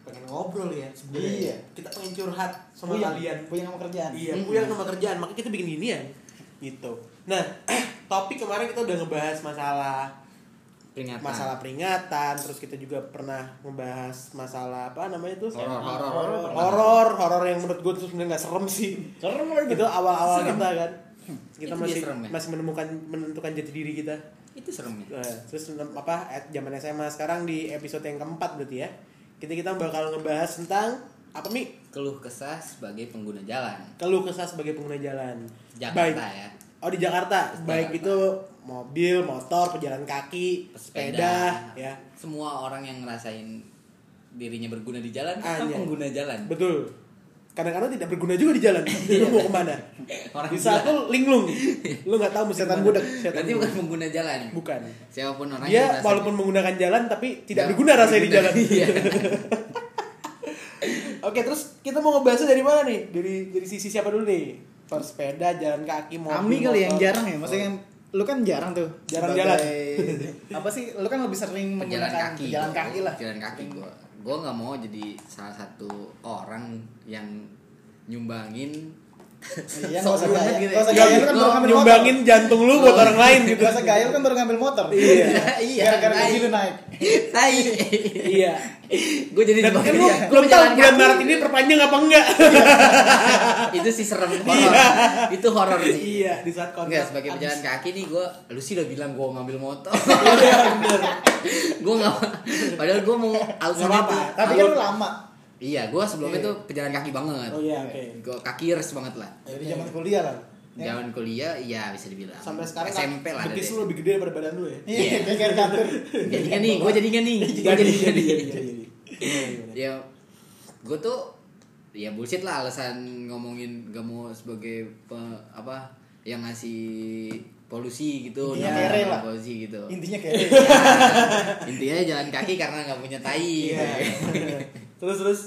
pengen ngobrol ya sebenarnya. Iya. Kita pengen curhat sama Puyeng. kalian Puyeng sama kerjaan. Iya, Mm-mm. puyeng sama kerjaan, makanya kita bikin ginian gitu. Nah, topik kemarin kita udah ngebahas masalah Peringatan. masalah peringatan, terus kita juga pernah ngebahas masalah apa namanya tuh? Horor, horor. Horor. Horor, horor yang menurut gue tuh sebenarnya nggak serem sih. Serem lagi. Itu awal-awal Serem. kita kan. Kita Itu masih serem ya? masih menemukan menentukan jati diri kita. Itu serem ya. Nah, terus apa zaman SMA sekarang di episode yang keempat berarti ya. Kita kita bakal ngebahas tentang apa Mi? Keluh kesah sebagai pengguna jalan. Keluh kesah sebagai pengguna jalan. Jakarta Baik. ya. Oh di Jakarta, Di baik Jakarta. itu mobil, motor, pejalan kaki, sepeda, ya. Semua orang yang ngerasain dirinya berguna di jalan kan pengguna jalan. Betul. Kadang-kadang tidak berguna juga di jalan. lu mau ke mana? Orang di saat lu linglung, lu nggak tahu Setan budak. Setan Berarti bukan pengguna jalan. Bukan. Siapa pun orang yang Dia ngerasain- walaupun menggunakan jalan tapi tidak Nggak berguna rasanya di jalan. Iya. Oke, terus kita mau ngebahasnya dari mana nih? Dari dari sisi siapa dulu nih? Bersepeda, jalan kaki, mobil, Ami kali yang motor. jarang ya, maksudnya yang lu kan jarang tuh. Jarang Sebagai- apa sih? Lu kan lebih sering Pejalan menggunakan kaki. jalan kaki lah. Jalan kaki gua. Gua nggak mau jadi salah satu orang yang nyumbangin Iya, usah banget gaya. gitu ya. Usah gaya, lu kan baru ngambil motor. nyumbangin jantung lu buat orang lain gitu. Gak usah gaya, lu kan baru ngambil motor. Iya. Iya, Gara-gara tai. gaji lu naik. Tai. iya. Gue jadi Dan kan lu belum tahu bulan. Maret ini perpanjang apa enggak? itu sih serem horor. itu horor sih. iya, di saat kontrak. Enggak sebagai pejalan kaki nih gue lu sih udah bilang gue ngambil motor Iya, bener. gue nggak padahal gue mau alasannya apa-apa. tuh Tapi kan lu lama. Iya gue sebelumnya Iya. tuh pejalan kaki banget Oh iya, oke. gue kakiers banget lah Dari zaman kuliah lah. Ya. zaman kuliah iya bisa dibilang Sampai sekarang SMP lah betis lu lebih gede daripada badan lu ya. Iya, kayak kantor. jadi kan nih gue jadi kan nih gue Jadi, jadi jadi, kan jadi, nih jadi, jadi. Gimana, gimana? ya gue tuh ya bullshit lah alasan ngomongin gak mau sebagai pe- apa yang ngasih polusi gitu Intinya nama kere lah. polusi gitu Intinya kayak Ya, intinya jalan kaki karena nggak punya tai Iya. terus terus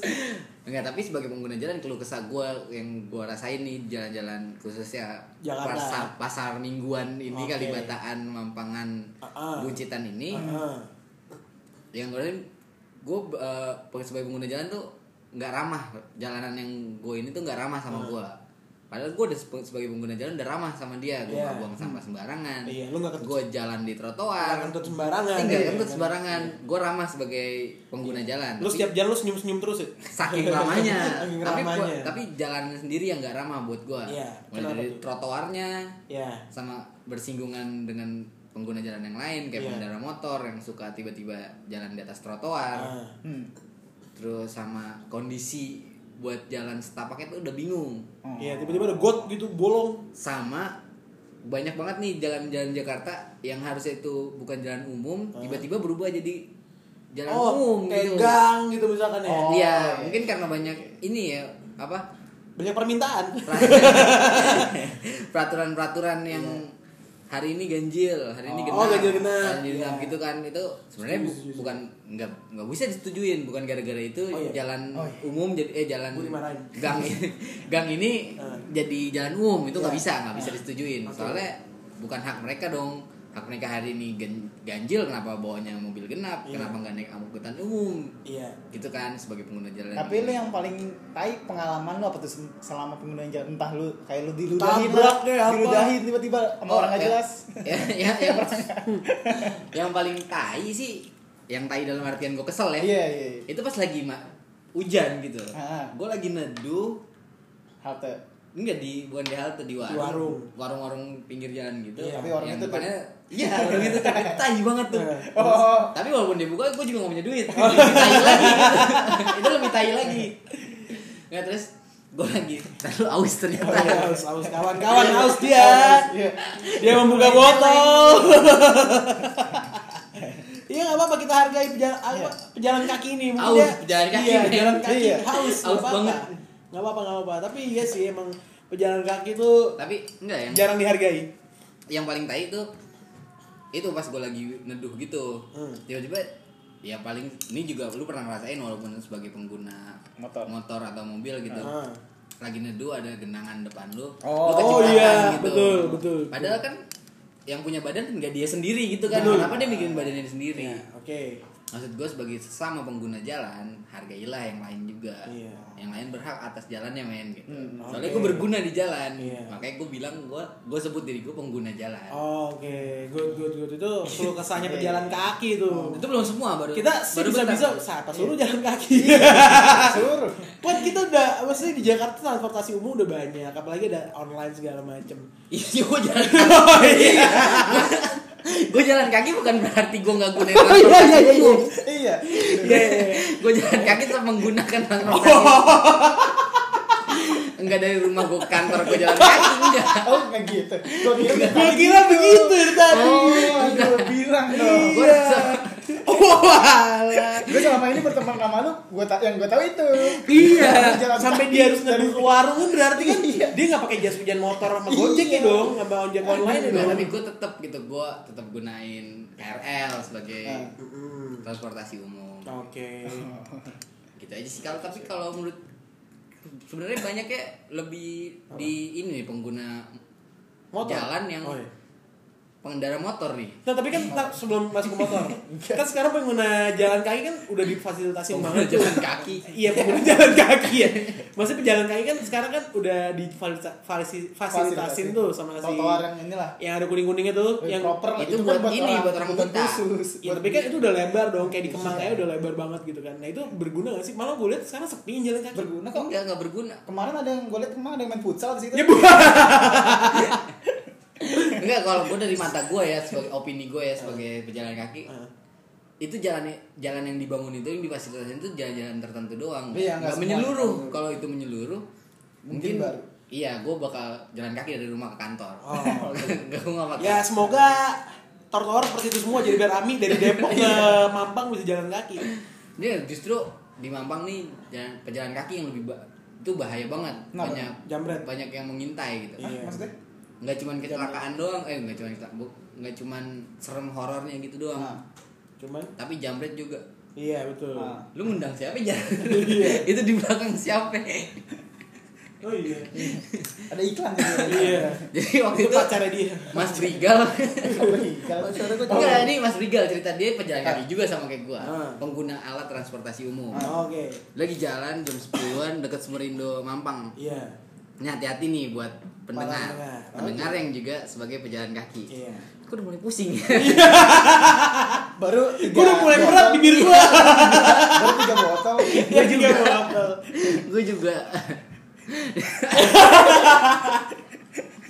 Enggak, tapi sebagai pengguna jalan keluh kesah gue yang gue rasain nih jalan-jalan khususnya Jakarta. pasar pasar mingguan ini Oke. Kalibataan, Mampangan, Ah-ah. Buncitan ini Heeh. yang gue gue sebagai pengguna jalan tuh nggak ramah jalanan yang gue ini tuh nggak ramah sama gue padahal gue udah sebagai pengguna jalan udah ramah sama dia gue Iya. nggak buang sampah sembarangan Iya, lu gue jalan di trotoar Nggak kentut sembarangan, enggak iya. kentut sembarangan gue ramah sebagai pengguna jalan Lu Tapi setiap jalan lu senyum-senyum terus ya? saking ramahnya Saking tapi gua- ramahnya. tapi jalan sendiri yang nggak ramah buat gue Iya, mulai dari trotoarnya Ya. sama bersinggungan dengan pengguna jalan yang lain kayak Iya. pengendara motor yang suka tiba-tiba jalan di atas trotoar Ah. Hmm. terus sama kondisi buat jalan setapaknya tuh udah bingung Oh. Iya, tiba-tiba ada got gitu bolong. sama banyak banget nih jalan-jalan Jakarta yang harusnya itu bukan jalan umum tiba-tiba berubah jadi jalan oh, umum kayak gitu gang gitu misalkan ya. Oh. iya iya. mungkin karena banyak ini ya apa Banyak permintaan. peraturan-peraturan yang hari ini ganjil, hari ini Oh, genap, ganjil genap. ganjil genap Iya. gitu kan itu sebenarnya bu- bukan nggak nggak bisa disetujuin bukan gara-gara itu Oh, iya. jalan Oh, iya. umum jadi eh jalan gang gang ini Ah. jadi jalan umum itu nggak Iya. bisa nggak bisa disetujuin Oke. soalnya bukan hak mereka dong hak mereka hari ini gan- ganjil kenapa bawanya mobil genap Iya. kenapa nggak naik angkutan umum Iya. gitu kan sebagai pengguna jalan Tapi lu yang paling tai pengalaman lu apa tuh selama pengguna jalan entah lu kayak lu diludahin Tabrak lah, diludahin tiba-tiba sama Oh, orang nggak ya. jelas. ya, ya, yang, yang paling tai sih yang tai dalam artian gue kesel ya Iya iya. iya. itu pas lagi ma hujan gitu Ah. gue lagi neduh Halte. Enggak di bukan di halte di warung warung. warung-warung pinggir jalan gitu Iya. Tapi warung yang itu depannya iya warung itu tapi tai banget tuh Oh. tapi walaupun dia buka gue juga gak punya duit lebih tai lagi gitu. itu lebih tai lagi nggak terus gue lagi terlalu aus ternyata Oh, iya, haus, haus kawan-kawan haus dia. Iya. Dia membuka botol. Iya nggak apa-apa kita hargai pejalan, apa, pejalan kaki ini. Mungkin dia- pejalan kaki, Iya, pejalan kaki Iya. haus. Haus banget. Nggak apa-apa nggak apa-apa. Tapi iya sih emang pejalan kaki tuh tapi enggak yang jarang dihargai. yang paling tai itu itu pas gue lagi neduh gitu Hmm. tiba-tiba ya paling ini juga lu pernah ngerasain walaupun sebagai pengguna Motor. motor atau mobil gitu Ah. lagi neduh ada genangan depan lu Oh, lu kecepatan iya, gitu. betul, betul. padahal kan yang punya badan nggak dia sendiri gitu kan Betul. kenapa dia mikirin badannya sendiri Ya, oke. maksud gue sebagai sesama pengguna jalan hargailah yang lain juga Iya. Yang lain berhak atas jalannya men gitu Hmm, soalnya oke. gue berguna di jalan Iya. makanya gue bilang gue gue sebut diri gue pengguna jalan Oh, Oke, good good good itu keluh kesahnya pejalan kaki tuh. itu belum semua baru Kita sih baru bisa bisa siapa suruh jalan kaki. Suruh. Buat kita udah maksudnya di Jakarta transportasi umum udah banyak, apalagi ada online segala macem. iya gue jalan Oh iya. Gue jalan kaki bukan berarti gue nggak gunain Oh iya iya iya. Iya. Iya. iya, iya. gue jalan kaki tetap menggunakan transportasi enggak dari rumah gue ke kantor gue jalan kaki enggak Oh kayak gitu. Gua kira kira begitu dari tadi. Oh, gua bilang dong. gue Iya. Oh alah. Gue selama ini berteman sama lu, gua ta- yang gue tahu itu. Iya, Jalan sampai dia harus dari- neduh ke warung kan berarti kan Iya. dia nggak pakai jas hujan motor sama gojek ya Iya. dong, nggak bawa ojek online ya dong. tapi gue tetap gitu gue tetap gunain KRL sebagai Ah. Transportasi umum Oke. gitu aja sih kalau tapi kalau menurut sebenarnya banyak ya lebih di ini nih, pengguna Motor. jalan yang Oh, iya. Pengendara motor nih Nah tapi kan tak- sebelum masuk ke motor, kan sekarang pengguna jalan kaki kan udah difasilitasi pengguna banget tuh. jalan kaki Iya pengguna jalan kaki ya. Maksudnya pejalan kaki kan sekarang kan udah difasilitasin Fasilitasin. tuh sama si Trotoar yang inilah. yang ada kuning kuningnya tuh, Yang yang proper lah. itu buat ini, buat orang buta. khusus. Ya tapi kan itu udah lebar dong, kayak di Kemang aja udah lebar banget gitu kan. Nah itu berguna gak sih? Malah gue lihat sekarang sepi jalan kaki. berguna kok. enggak enggak berguna Kemarin ada yang gue liat kemarin ada yang main futsal di situ. Ya. enggak kalau gue dari mata gue ya sebagai opini gue ya sebagai pejalan kaki itu jalan jalan yang dibangun itu yang difasilitasi itu jalan-jalan tertentu doang Iya, nggak menyeluruh kalau itu menyeluruh Mungkin mungkin baru. iya gue bakal jalan kaki dari rumah ke kantor Oh. gue nggak pakai Ya semoga trotoar seperti itu semua jadi biar Ami dari Depok ke Mampang bisa jalan kaki. Dia justru di Mampang nih jalan, pejalan kaki yang lebih ba- itu bahaya banget Kenapa? banyak Jambret. banyak yang mengintai gitu Iya. maksudnya? Nggak cuman kecelakaan doang eh nggak cuman nggak cuman serem horornya gitu doang Nah. Cuman tapi jambret juga iya betul. Ah. lu ngundang siapa ya Iya. itu di belakang siapa Oh iya. Ada iklan gitu. iya. jadi waktu Itu itu pacarnya dia. Mas suara gue Enggak, ini Mas Brigal cerita dia pejalan kaki juga sama kayak gua. Ah. Pengguna alat transportasi umum. Oh, Oke. Lagi jalan jam 10-an deket Sumerindo Mampang. Iya. Ini hati-hati nih buat pendengar. pendengar. Pendengar yang juga sebagai pejalan kaki. Iya. Aku udah mulai pusing. baru tiga Gue udah mulai botol. berat bibir gue. baru tiga botol Iya juga botol. gue juga.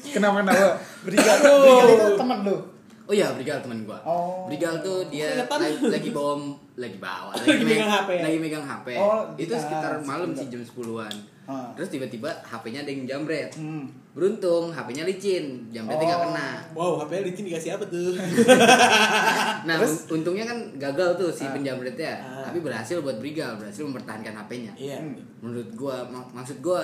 kenapa kenapa Brigal. Brigal itu teman lu Oh iya, Brigal teman gua. Oh. Brigal tuh dia lagi, lagi bawa lagi bawa, Lagi me- megang HP ya? Lagi megang HP. Oh, itu sekitar malam sih jam 10-an. Ah. Terus tiba-tiba HP-nya ada yang jambret. hmm. Beruntung HP-nya licin, jambretnya nggak Oh. kena. Wow, HP licin dikasih apa tuh? Nah, Terus? un- untungnya kan gagal tuh si Ah. penjambretnya, Ah. tapi berhasil buat Brigal, berhasil mempertahankan HP-nya. Iya. Hmm. Menurut gua, mak- maksud gua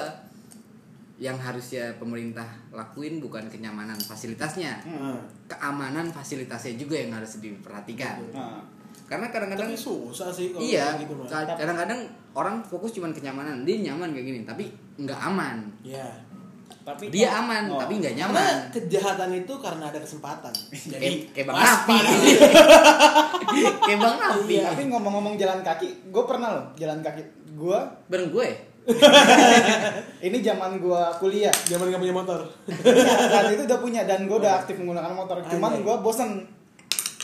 yang harusnya pemerintah lakuin bukan kenyamanan fasilitasnya, Hmm. keamanan fasilitasnya juga yang harus diperhatikan. Nah, Karena kadang-kadang Tapi susah sih kalau iya, gitu kadang-kadang orang fokus cuman kenyamanan, dia nyaman kayak gini, tapi nggak aman. Iya. tapi Dia aman, Oh. tapi nggak Karena nyaman. kejahatan itu karena ada kesempatan. Kayak kayak bang. Napi. kayak bang Napi. Iya. tapi ngomong-ngomong jalan kaki gue pernah loh jalan kaki gue Bareng gue. ini zaman gue kuliah Zaman nggak punya motor. saat itu udah punya dan gue udah aktif menggunakan motor cuman Anjay. gue bosen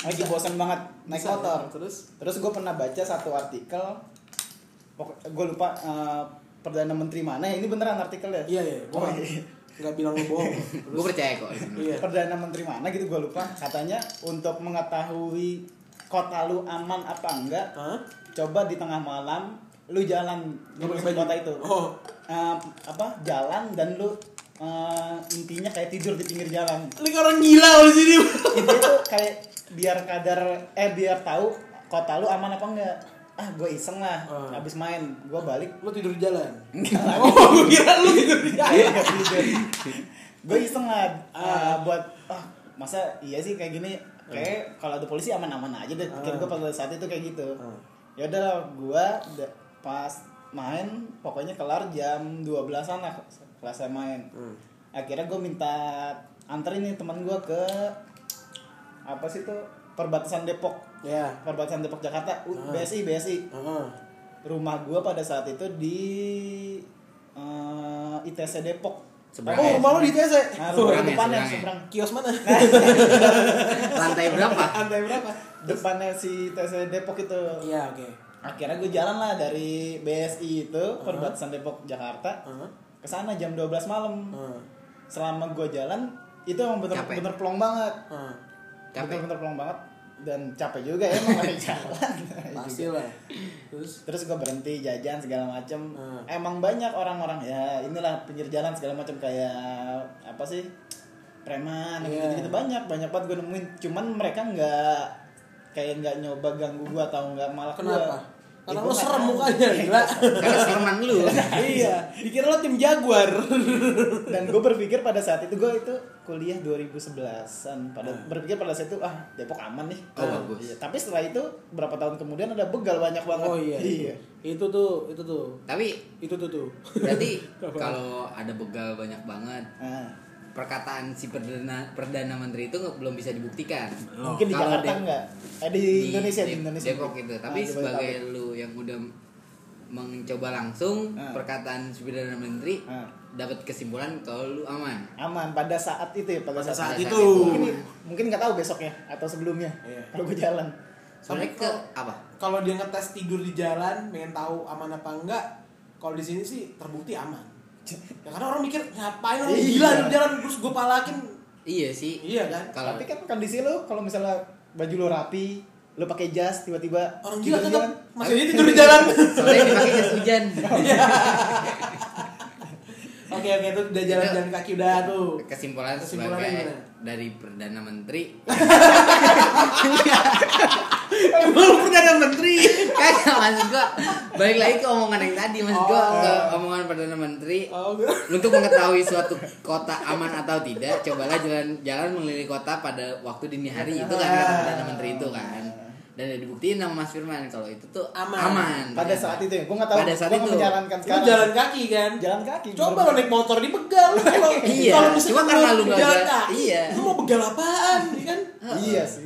lagi bosen banget naik Bisa, motor Terus terus gue pernah baca satu artikel gue lupa eh, perdana menteri mana ya ini beneran artikelnya iya iya, Oh, gua iya. nggak bilang lu bohong. Gue percaya kok. Iya. perdana menteri mana gitu gue lupa katanya untuk mengetahui kota lu aman apa enggak Hah? coba di tengah malam lu jalan di kota itu Oh. Eh, apa jalan dan lu eh, intinya kayak tidur di pinggir jalan Lu kayak orang gila lu di sini. itu kayak biar kadar eh biar tahu kota lu aman apa enggak ah gue iseng lah Oh. habis main gue balik Lu tidur di jalan. Oh, gua kira lu tidur di jalan. gue iseng lah Ah. eh, buat ah masa iya sih kayak gini kayak kalau ada polisi aman-aman aja deh pikir Ah. gue pada saat itu kayak gitu Ah. ya udah gue pas main pokoknya kelar jam 12-an lah kelas saya main Hmm. akhirnya gue minta anterin nih teman gue ke apa sih tuh perbatasan Depok Ya. perbatasan Depok Jakarta U- Ah. BSI BSI Heeh. rumah gue pada saat itu di eh, ITC Depok Seberang Oh, rumah lu di TC. nah, rumah ya, depannya seberang ya? seberang Kios mana? Lantai berapa? Lantai berapa? depannya si ITC Depok itu Iya, oke. akhirnya gue jalan lah dari BSI itu perbatasan Depok Jakarta Heeh. ke sana jam 12 malam Heeh. selama gue jalan itu emang bener-bener plong banget Heeh. Capek. bener-bener plong banget dan capek juga ya emang lagi jalan Pasti lah. Terus terus gue berhenti jajan segala macem Hmm. emang banyak orang-orang ya inilah pinggir jalan segala macam kayak apa sih preman Iya. gitu, gitu banyak banyak banget gue nemuin cuman mereka nggak kayak nggak nyoba ganggu gue atau nggak malah Kenapa? gue Karena Ya, nggak serem mukanya, gila. Karena sereman lu. iya, dikira lo tim Jaguar. dan gue berpikir pada saat itu gue itu kuliah 2011an pada Hmm. berpikir pada saat itu ah Depok aman nih Oh, bagus. Iya, tapi setelah itu berapa tahun kemudian ada begal banyak banget Oh iya. iya Itu tuh, itu tuh. Tapi Itu tuh tuh. berarti kalau ada begal banyak banget, Nah, perkataan si perdana perdana menteri itu belum bisa dibuktikan. mungkin di Kalau Jakarta Dep- enggak eh di, Indonesia di Indonesia Depok itu. Ah, Tapi di sebagai Jabodetabek. lu yang udah mencoba langsung Ah. perkataan si perdana menteri Ah. dapat kesimpulan kalau lu aman. aman pada saat itu ya pada, Pada saat, saat itu. itu. mungkin mungkin nggak tahu besoknya atau sebelumnya Iya. kalau gue jalan Tapi ke kalau- apa? Kalau dia ngetes tidur di jalan, pengen tahu aman apa enggak, kalau di sini sih terbukti aman. Ya karena orang mikir ngapain orang Iya. gila di jalan terus gue palakin. Iya sih. Iya kan? Kalau tapi kan kondisi lo kalau misalnya baju lo rapi lo pakai jas tiba-tiba Orang gila tetap jalan. masih aja tidur di jalan. soalnya dipakai jas hujan. Oke oke itu udah jalan-jalan kaki udah tuh. Kesimpulan Kesimpulannya sebagai gimana? dari perdana menteri Emang lu perdana menteri. Kagak maksud gua balik lagi ke omongan yang tadi maksud gua Oh. ke omongan perdana menteri Oh, untuk mengetahui suatu kota aman atau tidak cobalah jalan-jalan mengelilingi kota pada waktu dini hari itu kan kata perdana menteri itu kan dan udah dibuktiin sama Mas Firman kalau itu tuh Aman. aman, pada ternyata. saat itu ya gue nggak tahu Pada saat nggak itu. menjalankan Lu sekarang jalan kaki kan? jalan kaki Coba lo naik motor di begal. Kalau Iya, kalau misalnya cuma karena lu nggak jalan kaki, iya. Lu mau begal apaan, ya kan? iya sih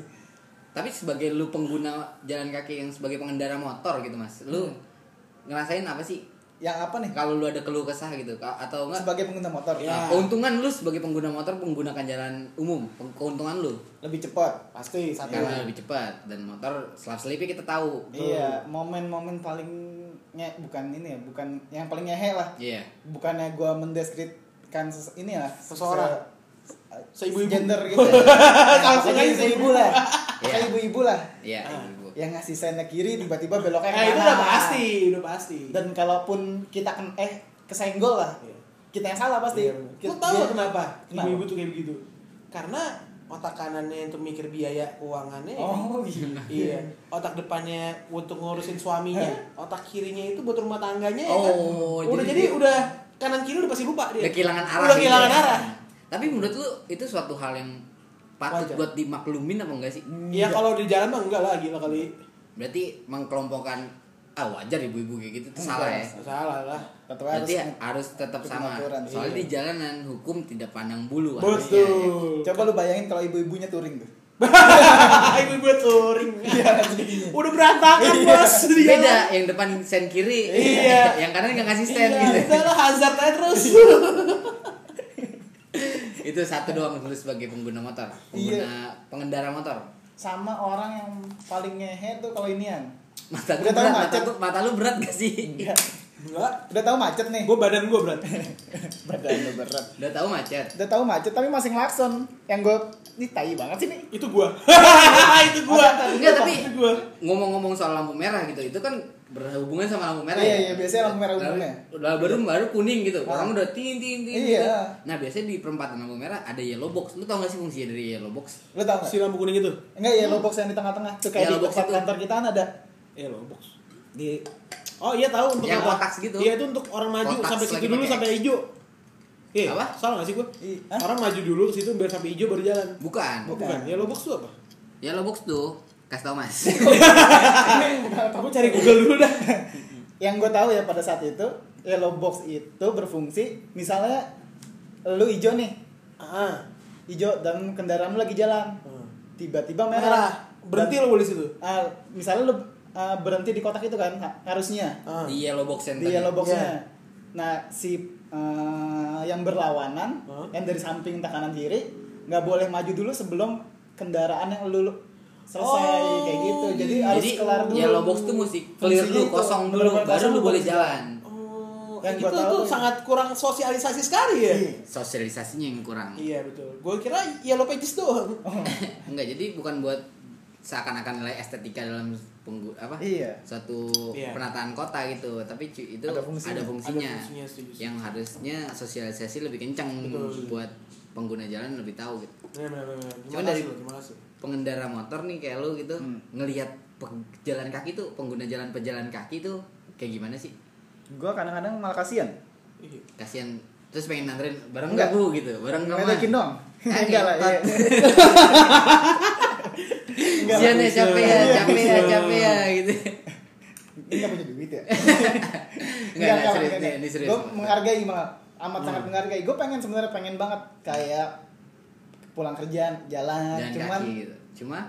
tapi sebagai lu pengguna jalan kaki yang sebagai pengendara motor gitu mas lu ngerasain apa sih? Yang apa nih? Kalau lu ada keluh kesah gitu atau enggak? Sebagai pengguna motor. Ya. Nah, keuntungan lu sebagai pengguna motor menggunakan jalan umum keuntungan lu. Lebih cepat pasti satu. Karena lebih cepat dan motor selap selipnya kita tahu. Iya momen-momen paling nge bukan ini ya bukan yang paling ngehe lah. Iya. Bukannya gua mendeskripsikan ini lah Seseorang. Se- Seibu-ibu. gender gitu ya. Langsung aja ibu-ibu lah Iya. kayak ibu-ibu lah iya Ah. ibu. yang ngasih sennya kiri tiba-tiba beloknya Nah, itu udah pasti, udah pasti. dan kalaupun kita ken eh kesenggol lah Iya. kita yang salah pasti Iya. Kita- Lu tahu kenapa? Ibu-ibu tuh kayak begitu. Karena otak kanannya untuk mikir biaya keuangannya. oh iya Iya. Otak depannya untuk ngurusin suaminya, otak kirinya itu buat rumah tangganya ya kan. Oh, Udah jadi jadi, udah kanan kiri udah pasti lupa dia. udah kehilangan arah Udah kehilangan ya. arah. Tapi menurut lu itu suatu hal yang patut Wajar. buat dimaklumin apa enggak sih Iya kalau di jalan mah enggak lah gila kali. berarti mengkelompokkan ah wajar ibu-ibu kayak gitu itu salah ya. Salah lah. Tetap berarti harus harus tetap sama aturan, soalnya iya. di jalanan hukum tidak pandang bulu harusnya, ya. Betul. coba lu bayangin kalau ibu-ibunya touring tuh Ibu-ibu touring. Udah berantakan bos di beda yang depan sen kiri Iya. yang kanan nggak ngasih stand Iya, gitu udah lah hazard aja terus. itu satu doang dulu sebagai pengguna motor pengguna Iya. pengendara motor sama orang yang paling ngehe tuh kalau inian mata Udah tahu berat mata, macet. gua- mata lu berat gak sih Enggak. Enggak. udah tahu macet nih Gue badan gue berat. badan lu berat udah tahu macet udah tahu macet tapi masih ngelakson yang gue ini tai banget sih nih itu gua. itu gua. Enggak, tapi gua. ngomong-ngomong soal lampu merah gitu itu kan berhubungan sama lampu merah Iya, ya? iya, biasanya lampu merah umumnya. udah baru baru kuning gitu Ah. orang udah tin tin tin Iya. gitu. nah biasanya di perempatan lampu merah ada yellow box lu tau gak sih fungsinya dari yellow box lu tau nggak Si lampu kuning itu. enggak ya box yang di tengah-tengah tuh kayak Yellow di box tempat itu. kantor kita kan ada lo box. di Oh iya tahu untuk Yang apa? kotak segitu. Iya itu untuk orang maju Kotak sampai situ dulu sampai hijau. Iya, Apa? salah gak sih gua? Orang maju dulu ke situ biar sampai hijau baru jalan. bukan Bukan. Bukan. Lo box tuh apa? yellow box tuh kasih tau mas Aku cari Google dulu dah. yang gue tahu ya pada saat itu yellow box itu berfungsi misalnya lu hijau nih Ah. hijau dan kendaraan lu lagi jalan Hmm. tiba-tiba merah. Berhenti lo boleh situ. ah, misalnya lu ah, berhenti di kotak itu kan ha- harusnya Ah. di yellow box di yellow boxnya Iya. nah si ah, yang berlawanan Hah? yang dari samping entah kanan kiri nggak boleh maju dulu sebelum kendaraan yang lu- selesai Oh, kayak gitu jadi harus jadi kelar dulu yellow box tuh mesti clear dulu itu, kosong dulu baru lu boleh jalan Oh, Yang itu gua tahu tuh ya. sangat kurang sosialisasi sekali ya. Iya. sosialisasinya yang kurang Iya betul. Gue kira yellow pages doang. enggak jadi bukan buat seakan-akan nilai estetika dalam penggu apa Iya. suatu Iya. penataan kota gitu tapi itu Ada fungsinya. ada fungsinya, Ada fungsinya, setuju, setuju. yang harusnya sosialisasi lebih kencang Betul. buat pengguna jalan lebih tahu gitu Benar benar benar. Cuman dari- terima kasih. Pengendara motor nih kayak lo gitu Hmm. ngelihat pejalan kaki tuh pengguna jalan pejalan kaki tuh kayak gimana sih gue kadang-kadang malah kasihan Iya. kasihan terus pengen nganterin bareng Enggak. nggak bu gitu bareng nggak ngeledekin dong Eh, enggak lah iya. Enggak lah. Kasihan ya capek ya Iya, capek ya capek ya gitu Ini punya duit ya Enggak, enggak, serius, ini- ini serius. Gue menghargai malah amat Hmm. sangat menghargai. Gue pengen sebenarnya pengen banget kayak pulang kerja jalan, jalan cuman kaki gitu cuma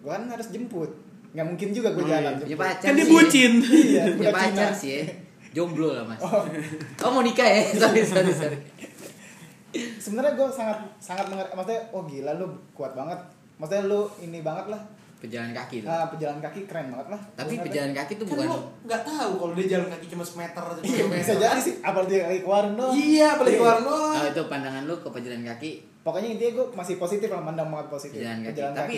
gue kan harus jemput. Nggak mungkin juga gue Oh, jalan. iya. jemput. pacar Kan dia sih. bucin. Iya, punya pacar Cina. sih ya jomblo lah mas oh, mau nikah ya sorry sorry sorry Sebenarnya gue sangat sangat menghargai. Maksudnya, oh gila lu kuat banget. Maksudnya lu ini banget lah. Pejalan kaki tuh Nah, pejalan kaki keren banget lah. tapi pejalan kaki tuh Kan bukan lo nggak tahu kalau dia jalan kaki cuma semeter atau Iya, bisa meter. jadi sih. Apalagi dia lagi doang. Iya, Iya. keluar oh, doang. itu pandangan lu ke pejalan kaki Pokoknya intinya gue masih positif lah, mandang banget positif. pejalan kaki Pejalan tapi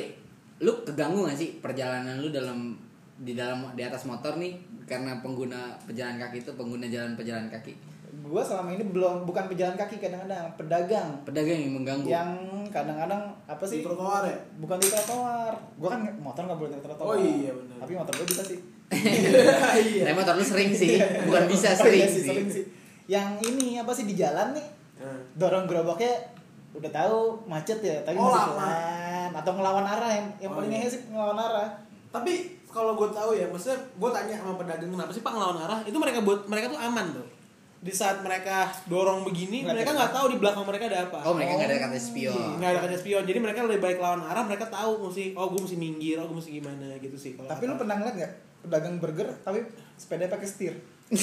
lu keganggu gak sih perjalanan lu dalam di dalam di atas motor nih karena pengguna pejalan kaki itu pengguna jalan pejalan kaki gue selama ini belum bukan pejalan kaki kadang-kadang pedagang. Pedagang yang mengganggu. Yang kadang-kadang apa Di sih trotoar ya? bukan di trotoar. Gue kan motor nggak boleh di trotoar. Oh iya, benar. tapi motor gue bisa sih. Iya. Tapi motor lu sering sih. Bukan bisa Oh, sering iya sih sering sih. Yang ini apa sih di jalan nih? Nah. dorong gerobaknya udah tahu macet ya. Tapi Oh, masih pelan atau ngelawan arah yang yang Oh, paling iya. sih ngelawan arah. Tapi kalau gue tahu ya, maksudnya gue tanya sama pedagang kenapa sih pak ngelawan arah? Itu mereka buat mereka tuh aman tuh. Di saat mereka dorong begini, Nggak mereka ada. nggak tahu di belakang mereka ada apa. oh mereka nggak ada Oh, kata spion Nggak ada kaca spion, jadi mereka lebih baik lawan arah. Mereka tahu mesti, oh gue mesti minggir, oh gue mesti gimana gitu sih. Kalau tapi lu pernah ngeliat nggak pedagang burger tapi sepeda pakai setir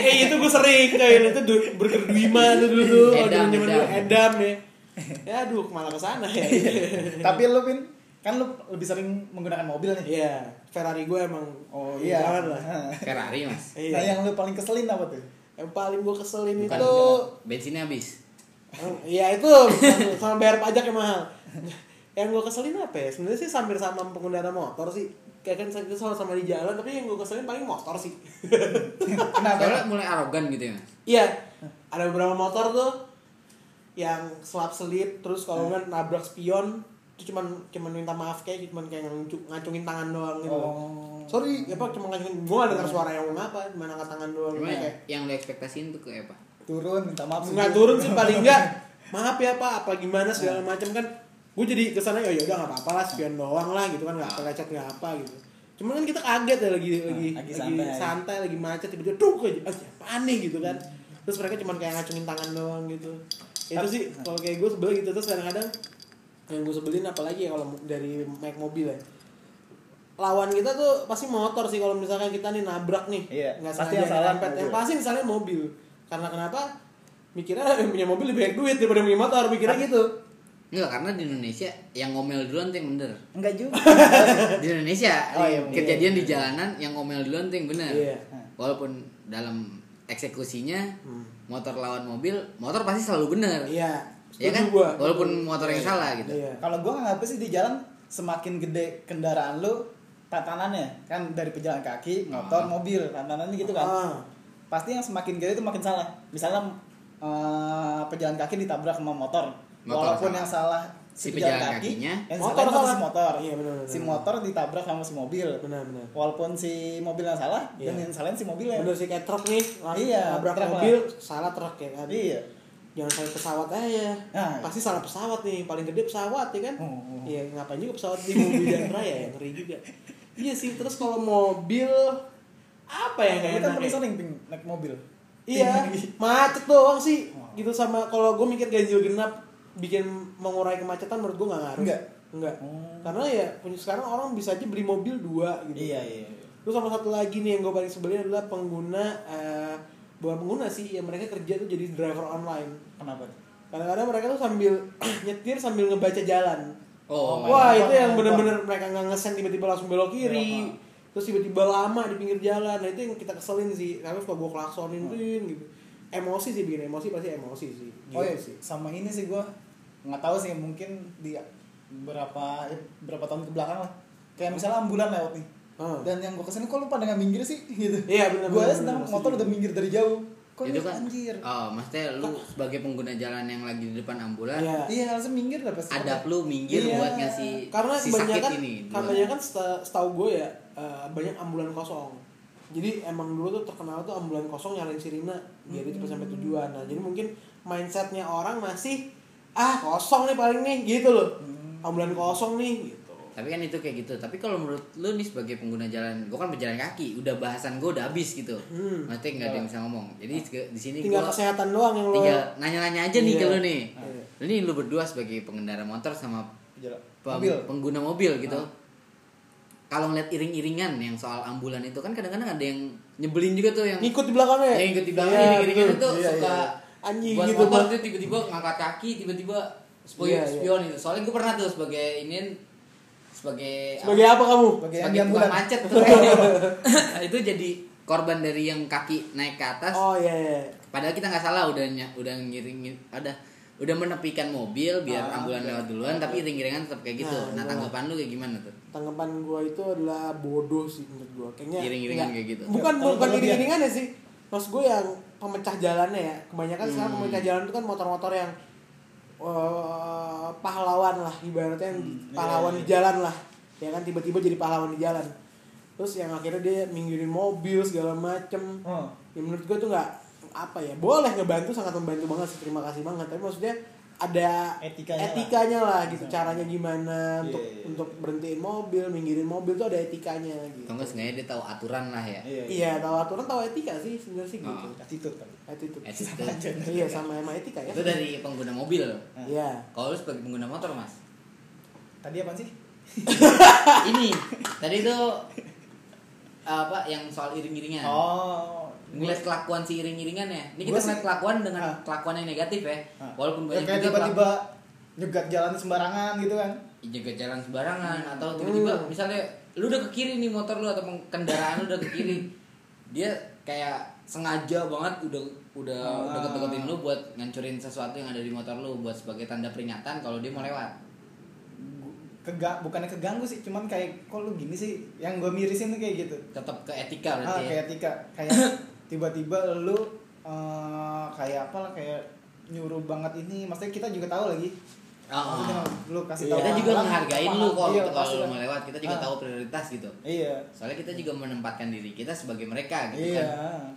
eh itu gue sering kayak itu du- burger Dwima tuh dulu tuh Edam, zaman dulu Edam. Ya ya aduh malah ke sana ya Tapi lu Pin, kan lu lebih sering menggunakan mobil nih. iya Ferrari gue emang Oh iya iya. lah Ferrari mas iya Nah, yang lu paling keselin apa tuh? Yang paling gue keselin bukan itu bensinnya habis Iya itu sama, bayar pajak yang mahal. Yang gue keselin apa ya? Sebenarnya sih hampir sama pengendara motor sih. Kayak kan saya selalu sama di jalan, tapi yang gue keselin paling motor sih. Kenapa? soalnya mulai arogan gitu ya Iya, ada beberapa motor tuh yang selap selip, terus kalau nggak nabrak spion, itu cuman cuman minta maaf kayak cuman kayak ngacung- ngacungin tangan doang gitu. Oh. Sorry, ya pak cuma ngacungin. Gue gak dengar suara yang ngomong apa, cuma angkat tangan doang. Kayak yang lo ekspektasiin tuh kayak apa Turun minta maaf. nggak turun sih paling enggak maaf ya pak apa gimana segala macam kan gue jadi ke sana ya udah nggak apa-apa lah spion doang lah gitu kan nggak apa lecet nggak apa gitu cuman kan kita kaget ya lagi lagi lagi lagi santai. santai, lagi macet tiba-tiba tuh aja ah, apaan nih gitu kan terus mereka cuman kayak ngacungin tangan doang gitu itu sih kalau kayak gue sebel gitu terus kadang-kadang yang gue sebelin apalagi ya kalau dari naik mobil ya. Lawan kita tuh pasti motor sih kalau misalkan kita nih nabrak nih. Iya, nggak pasti sengaja yang salah yang pasti misalnya mobil. Karena kenapa? Mikirnya yang punya mobil lebih banyak duit daripada yang punya motor mikirnya gitu. Enggak, karena di Indonesia yang ngomel duluan tuh yang bener. Enggak juga. Di Indonesia, Oh, iya, kejadian iya, di jalanan yang ngomel duluan tuh yang bener. Iya. Walaupun dalam eksekusinya, Hmm. motor lawan mobil, motor pasti selalu bener. Iya Ya kan? gua. Walaupun motor yang salah gitu iya Kalau gua nggak apa sih di jalan semakin gede kendaraan lu tatanannya kan dari pejalan kaki, motor, Ah. mobil, tatanannya gitu kan. ah Pasti yang semakin gede itu makin salah. Misalnya eh, pejalan kaki ditabrak sama motor. Motor Walaupun salah. yang salah Si pejalan kakinya, yang Motor salah salah. si motor. Iya, benar, benar, Si motor ditabrak sama si mobil. benar benar Walaupun si mobil yang salah Iya. dan yang salahin si mobilnya. benar sih kayak truk nih Iya, nabrak truk lah. mobil salah truk ya kan Iya. Jangan sampai pesawat aja Nah, pasti salah pesawat nih paling gede pesawat ya kan Oh, oh. iya ngapain juga pesawat di mobil jalan raya ya ngeri juga iya sih terus kalau mobil apa ya Lu kayak kan paling sering Ping, naik mobil. Iya, macet doang sih. Gitu sama kalau gue mikir ganjil genap bikin mengurai kemacetan menurut gue nggak ngaruh. Enggak? Enggak. Oh. Karena ya punya sekarang orang bisa aja beli mobil dua gitu. Iya, iya. Terus sama satu lagi nih yang gue paling sebelin adalah pengguna eh bukan pengguna sih, yang mereka kerja tuh jadi driver online. Kenapa? Kadang-kadang mereka tuh sambil nyetir sambil ngebaca jalan. Oh, Wah my itu yang my bener-bener mereka nggak ngesen tiba-tiba langsung belok kiri. Terus tiba-tiba lama di pinggir jalan. Nah itu yang kita keselin sih. Karena suka gue klaksonin Hmm. gitu. Emosi sih bikin emosi pasti emosi sih. Gitu Oh iya, sih. sama ini sih gua nggak tahu sih mungkin di berapa berapa tahun ke belakang lah. Kayak misalnya ambulan lewat nih. Ah. Dan yang gua ke sini kok lu pada nggak minggir sih gitu. Iya, bener, Gua bener, aja sedang bener, motor udah minggir dari jauh. Kok itu kan anjir? oh maksudnya lu sebagai pengguna jalan yang lagi di depan ambulan Iya. Iya, harusnya minggir dah pasti. adab lu minggir Iya. buat ngasih Karena si kebanyakan sakit ini karena duluan. kebanyakan seta- setahu gue ya eh, banyak ambulan kosong. Jadi emang dulu tuh terkenal tuh ambulan kosong nyalain sirine biar dia cepet sampai tujuan. Nah jadi mungkin mindsetnya orang masih ah kosong nih paling nih gitu loh. Hmm. Ambulan kosong nih gitu. Tapi kan itu kayak gitu tapi kalau menurut lu nih sebagai pengguna jalan gue kan berjalan kaki udah bahasan gue udah habis gitu Hmm. maksudnya nggak ada yang bisa ngomong jadi ke- di sini Tinggal gue kesehatan doang yang lo tinggal nanya-nanya aja nih Iya. ke lu nih Iya. lu nih lu berdua sebagai pengendara motor sama pem- Mobil. pengguna mobil gitu Ah. kalau ngeliat iring-iringan yang soal ambulan itu kan kadang-kadang ada yang nyebelin juga tuh yang ngikut di belakangnya. yang ikut di belakang Iya, iring-iringan itu Iya, suka iya. anjing buat gitu motor tuh tiba-tiba ngangkat kaki tiba-tiba spion Iya, iya. spion itu soalnya gue pernah tuh sebagai ini sebagai Sebagai apa kamu? Sebagai yang sebagai tukang ambulan. macet tuh itu jadi korban dari yang kaki naik ke atas Oh iya iya. padahal kita nggak salah udah ny- udah ngiringin ada udah menepikan mobil biar Ah, ambulan oke. lewat duluan tapi iring-iringan tetap kayak gitu Nah, nah, gua- tanggapan lu kayak gimana tuh Tanggapan gue itu adalah bodoh sih menurut gue. Kayaknya Iring-iringan kayak gitu. Bukan Ya, bukan iring-iringan ya sih. Maksud gue yang pemecah jalannya ya. Kebanyakan sekarang Hmm. pemecah jalan itu kan motor-motor yang eh, pahlawan lah ibaratnya Hmm, pahlawan iya, di jalan lah. Ya kan tiba-tiba jadi pahlawan di jalan. Terus yang akhirnya dia minggirin mobil segala macem. Oh. Ya menurut gue tuh nggak apa ya boleh ngebantu sangat membantu banget sih terima kasih banget tapi maksudnya ada Etikanya lah. etikanya lah, gitu caranya gimana Iya, untuk iya. untuk berhentiin mobil minggirin mobil tuh ada etikanya gitu enggak sengaja dia tahu aturan lah ya Iya. iya tahu aturan tahu etika sih sebenarnya sih gitu Oh. Attitude kali. attitude Attitude. iya sama sama etika ya itu dari pengguna mobil iya kalau lu sebagai pengguna motor mas Tadi apa sih? ini tadi tuh apa yang soal iring-iringan Oh, ngeliat kelakuan si iring-iringannya. Ini kita ngeliat kelakuan dengan Ah. kelakuan yang negatif ya. Ah. Walaupun Ya, banyak kayak juga pelaku- tiba-tiba nyegat jalan sembarangan gitu kan jaga jalan sembarangan atau tiba-tiba Hmm. misalnya lu udah ke kiri nih motor lu atau kendaraan lu udah ke kiri dia kayak sengaja banget udah udah Ah. udah deket-deketin lu buat ngancurin sesuatu yang ada di motor lu buat sebagai tanda peringatan kalau dia mau lewat Kega bukannya keganggu sih cuman kayak kok lu gini sih yang gue mirisin tuh kayak gitu tetap ke etika ah, berarti ya. kayak tika kayak tiba-tiba lu eh, kayak apa lah kayak nyuruh banget ini maksudnya kita juga tahu lagi ah. Maksudnya lu kasih Iya. tahu kita juga orang, ngehargain paham. lu kalau Iya, gitu, kalau lu lewat kita juga Ah. tahu prioritas gitu iya soalnya kita juga menempatkan diri kita sebagai mereka gitu iya kan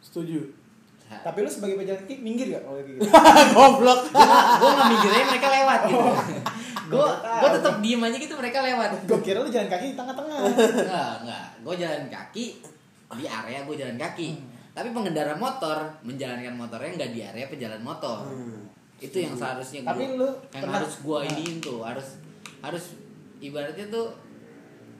Setuju. tapi lu sebagai pejalan kaki minggir gak kalau gitu Goblok. gue nggak mikirnya mereka lewat gitu Oh. gue gue tetap diem aja gitu mereka lewat gue kira lu jalan kaki di tengah-tengah Enggak, enggak. Gue jalan kaki di area gue jalan kaki. Tapi pengendara motor menjalankan motornya enggak di area pejalan motor. Itu yang seharusnya gua- Tapi lu yang pernah- harus gua iniin tuh, harus harus ibaratnya tuh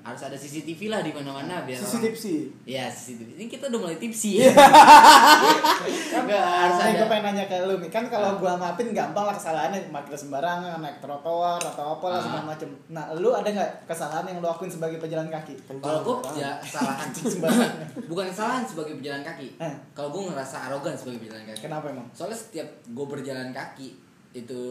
harus ada CCTV lah di mana-mana biar orang- tipsi. Iya, CCTV. Ini kita udah mulai tipsi. Iya. Enggak harus Nih, ada. gue pengen nanya ke lu nih kan kalau gua maafin gampang lah kesalahannya parkir sembarangan naik trotoar atau apa lah Ah. segala macem nah lu ada nggak kesalahan yang lu lakuin sebagai pejalan kaki Kalau gue ya kesalahan sembarangan bukan kesalahan sebagai pejalan kaki. Eh. Kalau gue ngerasa arogan sebagai pejalan kaki. kenapa emang soalnya setiap gue berjalan kaki itu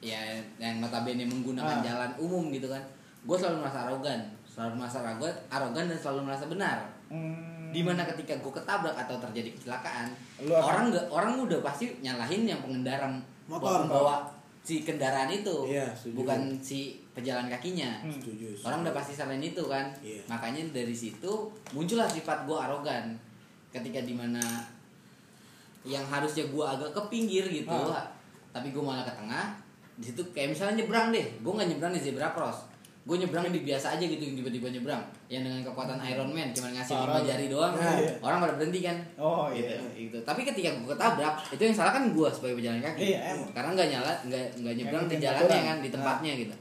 ya yang notabene menggunakan Ah. jalan umum gitu kan gue selalu merasa arogan selalu merasa arogan arogan dan selalu merasa benar hmm, di mana ketika gue ketabrak atau terjadi kecelakaan Lu akan- orang nggak orang udah pasti nyalahin yang pengendara Motor. bawa si kendaraan itu Iya, setuju. bukan si pejalan kakinya Hmm. Setuju. setuju. orang udah pasti salahin itu kan Iya. makanya dari situ muncullah sifat gue arogan ketika di mana yang harusnya gue agak ke pinggir gitu Ah. tapi gue malah ke tengah di situ kayak misalnya nyebrang deh gue nggak nyebrang di zebra cross gue nyebrang di biasa aja gitu yang tiba-tiba nyebrang yang dengan kekuatan Iron Man cuma ngasih lima jari doang Nah, iya. orang pada berhenti kan oh gitu, iya gitu. Tapi ketika gue ketabrak, itu yang salah kan gue sebagai pejalan kaki. Iya, emang. Karena nggak nyala, nggak nggak nyebrang di yang jalannya kan, di tempatnya gitu.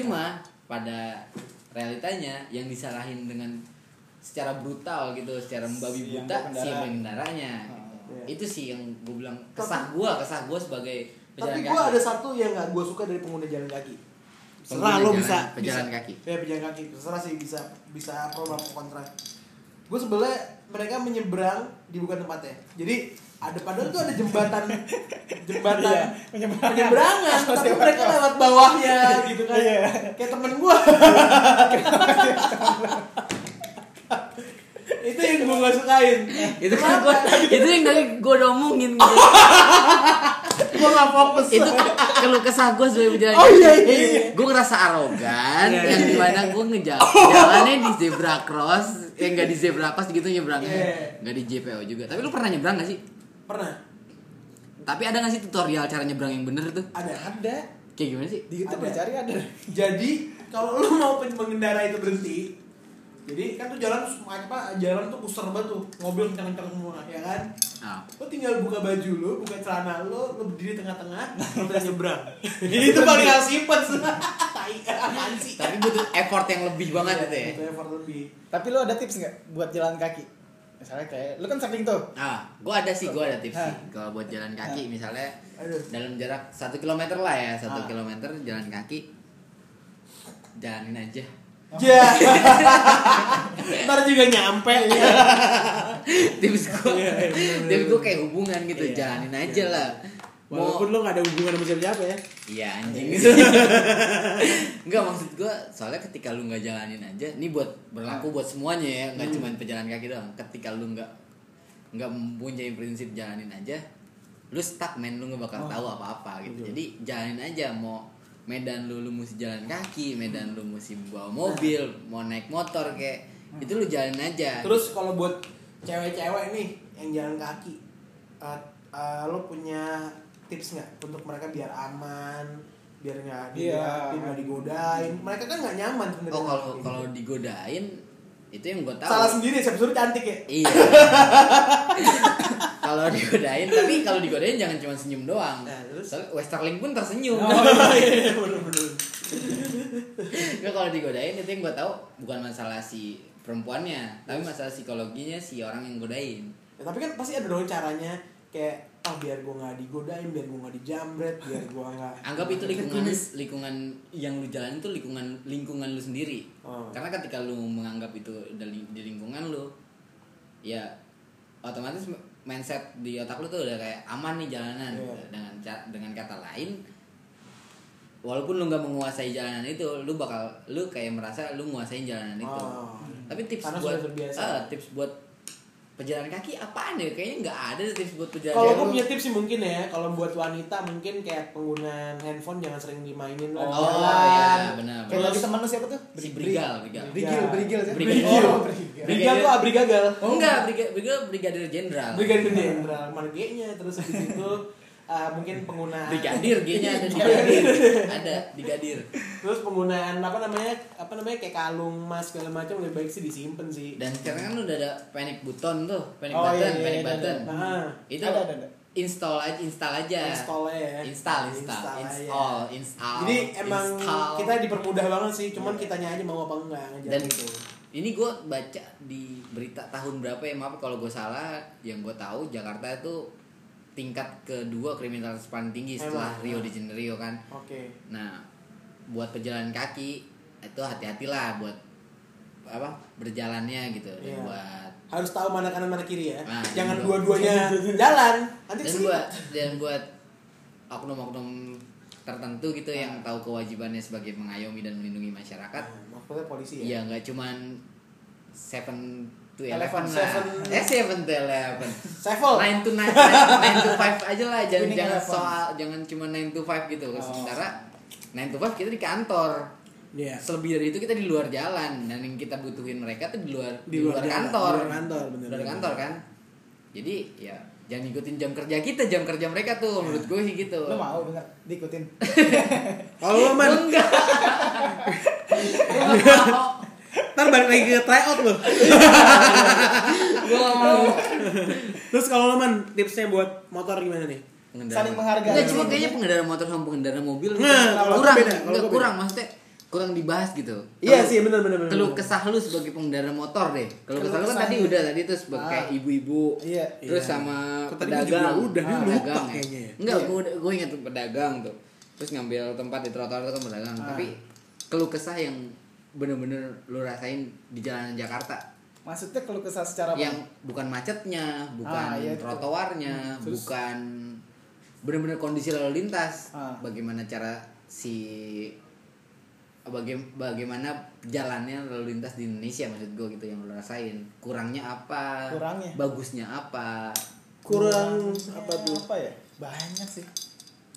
Cuma pada realitanya yang disalahin dengan secara brutal gitu, secara membabi buta si yang pengendaranya. Ah, iya. Itu sih yang gue bilang kesah gue, kesah gue sebagai pejalan Tapi kaki. gue ada satu yang gak gue suka dari pengguna jalan kaki. Serah lo bisa. pejalan bisa. kaki. Ya pejalan kaki. Terserah sih bisa bisa pro kontra. Gue sebelah mereka menyeberang di bukan tempatnya. Jadi ada padahal tuh ada jembatan jembatan Iya, penyeberangan. tapi mereka lewat bawahnya gitu kan Iya. kayak temen gue itu yang gue gak sukain itu kan gua, itu yang dari gue udah omongin gitu. Gue gak fokus. Itu kalau kesah gue sebagai pejalan Oh, iya, iya, iya. gue ngerasa arogan Iya, yang iya. di mana gue ngejalan jalannya di zebra cross yang gak di zebra cross gitu nyebrangnya. Iya. nggak di JPO juga. Tapi lu pernah nyebrang gak sih? Pernah. Tapi ada gak sih tutorial cara nyebrang yang bener tuh? Ada ada. Kayak gimana sih? Di YouTube Ada. cari ada. Jadi kalau lu mau pen- pengendara itu berhenti jadi kan tuh jalan apa jalan tuh kuser banget tuh mobil kencang-kencang semua ya kan? Ah. lo tinggal buka baju lu buka celana lu lu berdiri tengah-tengah lu bisa nyebrang. Itu paling tai apaan sih? Tapi butuh effort yang lebih banget itu ya? Butuh effort lebih. Tapi lu ada tips nggak buat jalan kaki? Misalnya kayak lu kan sering tuh. Ah, gue ada sih, gue ada tips sih. Kalau buat jalan kaki, misalnya Aduh. dalam jarak satu kilometer lah ya, satu Ah. kilometer jalan kaki, jalanin aja. Ya. Ntar juga nyampe. Ya tips gue, Iya, iya, tips gue kayak hubungan gitu, Iya, jalanin aja lah. Mau, walaupun lo gak ada hubungan sama siapa-siapa ya. Iya anjing. Enggak maksud gue, soalnya ketika lu nggak jalanin aja, ini buat berlaku buat semuanya ya, nggak Hmm. cuma pejalan kaki doang. Ketika lu nggak nggak mempunyai prinsip jalanin aja, lu stuck men, lu nggak bakal Oh. tahu apa-apa gitu. Jadi jalanin aja. Mau medan lu lu mesti jalan kaki, medan lu mesti bawa mobil, mau naik motor kayak itu lu jalanin aja. Terus kalau buat cewek-cewek nih yang jalan kaki, eh, eh, lo punya tips nggak untuk mereka biar aman, biar nggak nggak digodain? Mereka kan nggak nyaman sebenarnya. Oh kalau Gitu. kalau digodain itu yang gue tahu. salah sendiri, siapa suruh cantik ya? Iya. kalau digodain, tapi kalau digodain jangan cuma senyum doang. Nah, terus? Westerling pun tersenyum. Oh iya, iya. Nggak, kalau digodain itu yang gue tahu bukan masalah si perempuannya, tapi masalah psikologinya si orang yang godain. Ya, tapi kan pasti ada dong caranya kayak ah biar gue nggak digodain biar gue nggak dijambret biar gue nggak anggap itu lingkungan lingkungan yang lu jalan itu lingkungan lingkungan lu sendiri Oh. karena ketika lu menganggap itu dari di lingkungan lu ya otomatis mindset di otak lu tuh udah kayak aman nih jalanan Iya. dengan dengan kata lain walaupun lu nggak menguasai jalanan itu lu bakal lu kayak merasa lu menguasai jalanan itu Oh. tapi tips Karena buat ah, tips buat pejalan kaki apaan ya kayaknya nggak ada tips buat pejalan Kalau gue punya tips sih mungkin ya, kalau buat wanita mungkin kayak penggunaan handphone jangan sering dimainin oh jalan. iya benar Kayak Terus- tadi temen lu siapa tuh? si Brigal Brigal Brigil, Brigil. sih. Brigil. Oh, Brigil. Brigal tuh abri gagal. Oh enggak, brigadir brigadir brigadir jenderal. Brigadir Jenderal, mana G-nya terus habis itu uh, mungkin penggunaan Brigadir G-nya ada di brigadir. ada di gadir. terus penggunaan apa namanya apa namanya kayak kalung emas segala macam lebih baik sih disimpan sih. Dan sekarang kan udah ada panic button tuh, panic Oh, button, iya, iya, panic ada, button. ada. Nah, Itu Ada, ada, ada. install aja, install aja. installnya ya. Install, install, aja. install, install. Jadi emang install. kita dipermudah banget sih, cuman kitanya aja mau apa enggak dan gitu. ini gue baca di berita tahun berapa ya maaf kalau gue salah yang gue tahu Jakarta itu tingkat kedua kriminalitas paling tinggi setelah Emang, Rio nah. de Janeiro kan Oke. Nah, buat pejalan kaki itu hati-hatilah buat apa berjalannya gitu dan Iya. buat Harus tahu mana kanan mana kiri ya. Nah, Jangan iya. dua-duanya jalan. Nanti dan buat dan buat oknum-oknum tertentu gitu yang tahu kewajibannya sebagai mengayomi dan melindungi masyarakat Nah, maksudnya polisi ya. ya nggak cuman seven to Eleven, eleven lah seven. eh seven to eleven Sevel. nine to nine nine to five aja lah jangan jangan eleven. soal jangan cuma nine to five gitu Oh. sementara nine to five kita di kantor Iya. selebih dari itu kita di luar jalan dan yang kita butuhin mereka tuh di luar Di luar jalan, kantor di luar kantor, bener, Di luar bener. kantor kan jadi ya jangan ngikutin jam kerja kita jam kerja mereka tuh menurut gue sih gitu Lu mau bener diikutin. Kalau lo man, enggak ntar balik lagi ke tryout lo. gue gak mau Terus kalau lo man, tipsnya buat motor gimana nih? Pengendara Saling menghargai. Nggak, cuma kayaknya pengendara motor sama pengendara mobil gitu. Nah, kalau kurang, gua beda, kalau nggak gua beda. kurang maksudnya kurang dibahas gitu. Iya sih, benar benar benar. Keluh kesah lu sebagai pengendara motor deh. Kalau kesah lu kan tadi nih. udah tadi tuh sebagai Ah. kayak ibu-ibu. Iya. Terus Iya. sama gua pedagang. udah, dia lupa pedagang ya. kayaknya ya. Enggak, Iya. gue gue ingat tuh pedagang tuh. Terus ngambil tempat di trotoar itu kan pedagang. Ah. Tapi keluh kesah yang bener-bener lu rasain di jalanan Jakarta Maksudnya kalau kesah secara apa? yang bukan macetnya, bukan Ah, iya, trotoarnya, Terus? bukan benar-benar kondisi lalu lintas. Ah. Bagaimana cara si baga- bagaimana jalannya lalu lintas di Indonesia maksud gue gitu yang lo rasain. Kurangnya apa? Kurangnya? Bagusnya apa? kurang apa tuh? Apa ya? Banyak sih.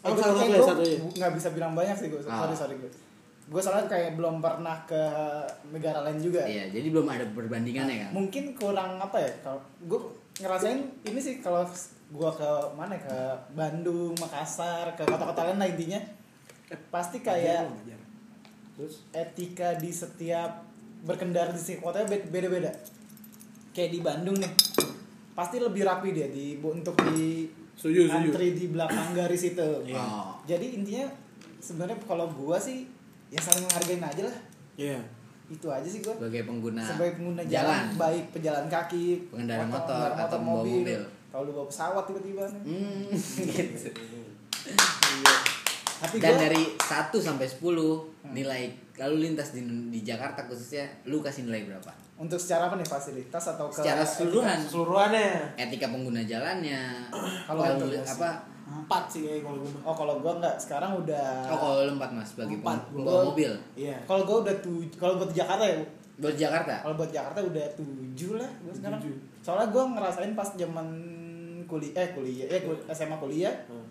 Oh, salah satu satu ya? nggak bisa bilang banyak sih gue. Gue. Gue soalnya kayak belum pernah ke negara lain juga. Iya, jadi belum ada perbandingannya kan. Mungkin kurang apa ya? Kalau gue ngerasain ini sih kalau gue ke mana ya? ke Bandung, Makassar, ke kota-kota lain lah intinya pasti kayak. Terus etika di setiap berkendara di setiap kotanya be- beda-beda. Kayak di Bandung nih, pasti lebih rapi dia di untuk di setuju. antri di belakang garis itu. Oh. Jadi intinya sebenarnya kalau gua sih ya saling menghargain aja lah. Iya. Itu aja sih gua. Sebagai pengguna Sebagai pengguna jalan, jalan. baik pejalan kaki, Pengendara motor pengendara atau pembawa mobil. Kalau lu bawa pesawat tiba-tiba nih. Hmm, gitu. Iya. Tapi Dan gua dari 1 sampai 10 nilai lalu lintas di, di Jakarta khususnya lu kasih nilai berapa? untuk secara apa nih fasilitas atau ke Secara keseluruhan. Keseluruhannya Etika pengguna jalannya. Kalau apa? Empat sih kayak kalau gue. Oh kalau gua nggak sekarang udah Oh, kalau lu 4 Mas sebagai Empat. Gua- mobil. Iya. Kalau gue udah tujuh, kalau buat Jakarta ya, Bu. Buat Jakarta. kalau buat Jakarta udah tujuh lah gue sekarang. Tujuh. Soalnya gue ngerasain pas zaman kuliah, eh kuliah, eh kul- SMA kuliah, Hmm.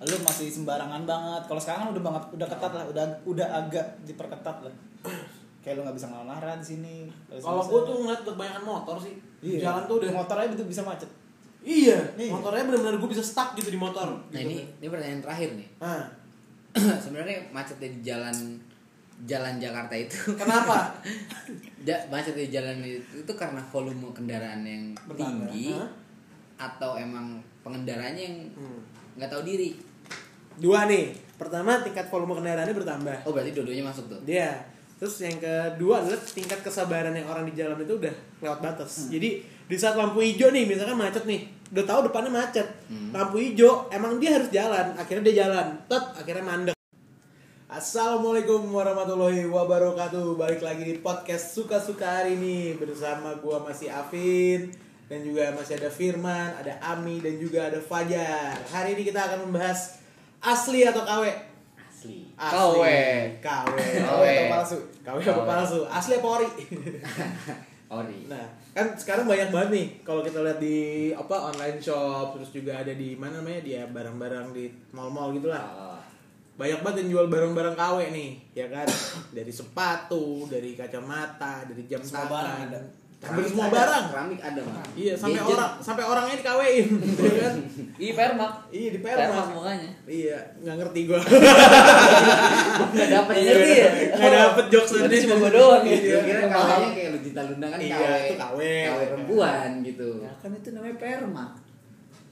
lu masih sembarangan banget. Kalau sekarang udah banget, udah ketat lah, udah udah agak diperketat lah. Kayak lu nggak bisa ngelawan arah di sini. Kalau gue tuh ngeliat kebanyakan motor sih. iya. Jalan tuh udah. motor aja itu bisa macet. Iya. Iya. Motornya benar-benar gue bisa stuck gitu di motor. Nah, ini ini pertanyaan terakhir nih. Nah, Sebenarnya macetnya di jalan jalan Jakarta itu kenapa? Ja- macet di jalan itu, itu karena volume kendaraan yang Bertambah. tinggi Hah? atau emang pengendaranya yang Hmm. nggak tahu diri Dua nih. Pertama tingkat volume kendaraannya bertambah. oh berarti dua-duanya masuk tuh Dia. Terus yang kedua adalah tingkat kesabaran yang orang di jalan itu udah lewat batas. Hmm. Jadi di saat lampu hijau nih, misalkan macet nih, udah tahu depannya macet. Hmm. Lampu hijau, emang dia harus jalan. Akhirnya dia jalan, tet, akhirnya mandek. Assalamualaikum warahmatullahi wabarakatuh. Balik lagi di podcast suka-suka hari ini bersama gua masih Afin dan juga masih ada Firman, ada Ami dan juga ada Fajar. Hari ini kita akan membahas asli atau KW. Asli. Asli. KW. KW. KW atau palsu? KW apa palsu? Asli apa ori? Ori. Nah, kan sekarang banyak banget nih kalau kita lihat di apa online shop terus juga ada di mana namanya dia barang-barang di mall-mall gitu lah. Oh, Banyak banget yang jual barang-barang KW nih, ya kan? Dari sepatu, dari kacamata, dari jam tangan. Hampir semua ada, barang. Keramik ada mah. Iya, sampai Gadget. orang sampai orangnya dikawin, ya kan? Iya permak. Iya, di Permak perma. mukanya. Iya, nggak ngerti gua. Nggak dapet Iya, iya. Nggak dapet jokes tadi. cuma gua doang ya. Gue kira paham. kayak Lujita Lunda kan Iya, itu KW. KW perempuan gitu. Ya kan itu namanya permak.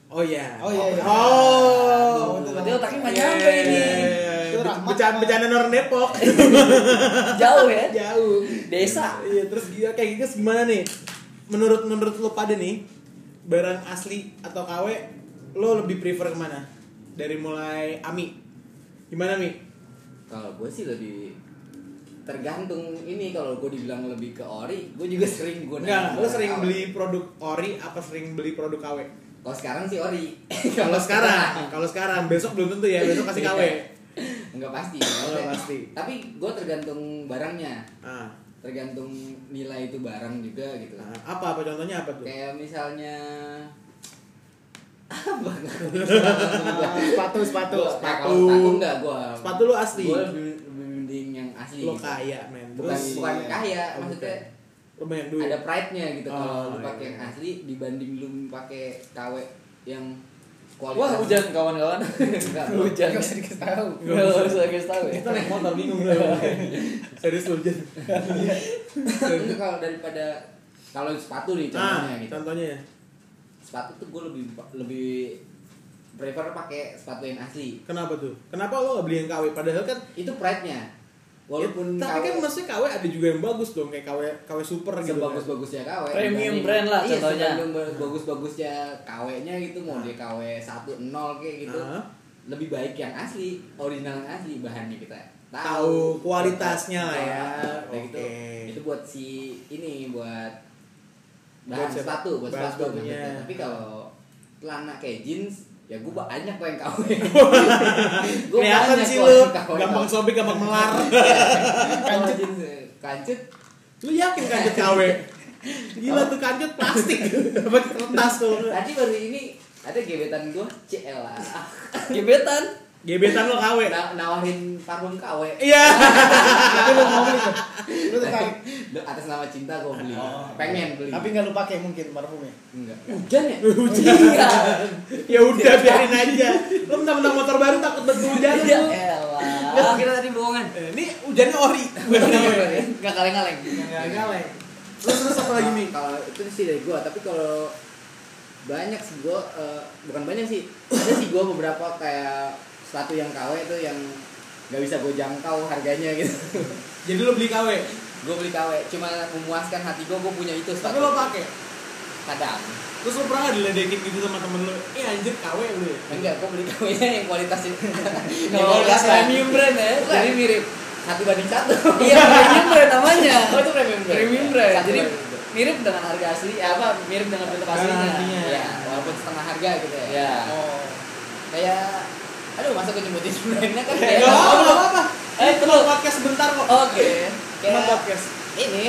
Oh iya. Oh iya, iya. Oh. Berarti otaknya nggak nyampe ini. Itu rahmat. Becanda-becanda orang Depok. Jauh ya. Jauh. Desa. Iya, terus gila kayak gitu gimana nih? Menurut menurut lo pada nih, barang asli atau KW lo lebih prefer ke mana? Dari mulai Ami. Gimana Mi? Kalau gue sih lebih tergantung ini kalau gue dibilang lebih ke ori, gue juga sering gue Enggak, lo sering beli produk ori apa sering beli produk KW? Kalau sekarang sih ori. Kalau sekarang, kalau sekarang besok belum tentu ya, besok kasih KW. Enggak pasti. Enggak pasti. Tapi gue tergantung barangnya, Ah, tergantung nilai itu barang juga gitu. nah, apa apa contohnya apa tuh? Kayak misalnya apa? sepatu sepatu Gua- nah, sepatu. kalau sepatu enggak gua. Sepatu lu asli. Gua lebih, lebih mending yang asli. Lo gitu. kaya, men. Bukan Terus bukan iya. kaya, Oh, maksudnya lo banyak duit. ada pride-nya gitu Oh, kalau lu iya. pakai yang asli dibanding lu pakai KW yang kualitas. Wah hujan kawan-kawan. Enggak. Hujan. Gak usah dikasih tahu. Nggak usah kasih tahu ya. Kita naik motor bingung lah. Serius lo Jen. Itu kalau daripada kalau sepatu nih contohnya Ah, gitu. contohnya. Sepatu tuh gue lebih lebih prefer pakai sepatu yang asli. Kenapa tuh? Kenapa lo gak beli yang KW? Padahal kan Itu pride-nya. Walaupun Ya, tapi KW kan maksudnya KW ada juga yang bagus dong kayak KW KW super gitu. kan. sebagus-bagusnya KW Premium dibanding- brand lah iya, contohnya. sebanding bagus-bagusnya KW-nya gitu mau dia KW 1.0 kayak gitu Ah. lebih baik yang asli original yang asli bahannya kita Tahu kualitasnya lah ya. Kayak gitu. Oke. itu buat si ini buat Buat bahan siapa? sepatu buat sepatu maksudnya. tapi kalau celana kayak jeans ya gue banyak kok yang Gua Kelihatan banyak sih KW. gampang sobek, gampang melar. Jeans eh, kancut lu yakin kancut KW? Gila tuh kancut plastik. Dapat kertas tuh. tadi baru ini ada gebetan gue CL Gebetan. Gebetan lo KW. Na- nawarin parfum KW Iya. Tapi lu mau beli tuh. Lu tertarik. Lu atas nama cinta gue beli Oh. pengen beli Tapi nggak lu pakai mungkin parfumnya. enggak hujan ya Iya. Ya udah biarin aja. Lu mentang-mentang motor baru takut berhujan Ya lu. elah. kira tadi bohongan Eh, Ini hujannya ori. Bukan KW. Enggak kaleng-kaleng. Enggak galeng. Terus terus apa lagi nih? kalau itu sih dari gue tapi kalau banyak sih gue bukan banyak sih ada sih gue beberapa kayak sepatu yang KW itu yang nggak bisa gue jangkau harganya gitu Jadi lu beli KW. gue beli KW cuma memuaskan hati gue gue punya itu Tapi lo pakai. kadang Terus lo pernah diledekin gitu sama temen lo? Eh anjir KW lu ya? enggak gue beli KW nya yang kualitasnya Kalau kualitas premium brand ya. jadi mirip satu banding satu Iya premium brand namanya. oh itu premium brand Premium brand. Satu Jadi satu. mirip dengan harga asli, eh, apa mirip dengan bentuk aslinya. aslinya. ya walaupun setengah harga gitu ya Ya. Oh. kayak aduh masa gue nyebutin brandnya kan Gak kayak apa-apa, gak apa-apa. Eh, Itu lo podcast sebentar kok. Oke. Cuma kayak podcast. ini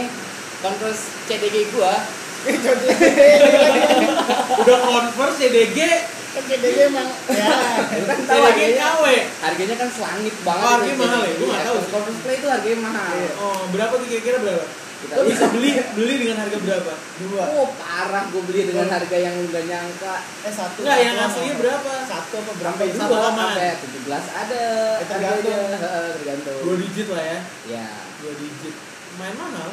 Converse CDG gua Udah converse CDG, Kan CDG emang ya. kan tahu harganya KW. harganya kan selangit banget Oh, harganya itu mahal ya? Gua nggak tahu. Iya, Converse Play itu harganya mahal Oh, berapa tuh kira-kira berapa? Kita bisa beli beli dengan harga berapa? Dua. oh parah gua beli dengan harga yang nggak nyangka Eh satu. Enggak, yang aslinya apa? berapa? Satu apa berapa? sampai Satu sampai 17 ada Eh, tergantung. tergantung Dua digit lah ya. ya Dua digit. Main mahal.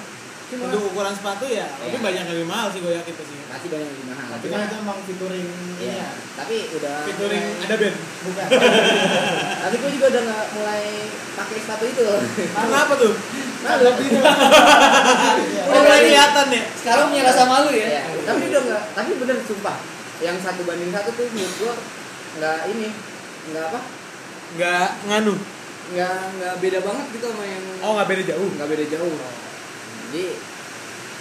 Untuk ukuran sepatu ya, tapi Iya. banyak yang lebih mahal sih gue yakin pasti. masih banyak yang lebih mahal Tapi kan itu emang featuring Iya, iya. tapi udah Featuring mulai- ada band. Bukan. tapi gue juga udah nggak mulai pakai sepatu itu Kenapa tuh? Nah, lebih. Oh, mulai kelihatan ya. Sekarang punya rasa malu ya. Ya, tapi udah nggak tapi bener sumpah yang satu banding satu tuh menurut gua nggak ini nggak apa Nggak nganu. nggak nggak beda banget gitu sama yang Oh, nggak beda jauh. nggak beda jauh jadi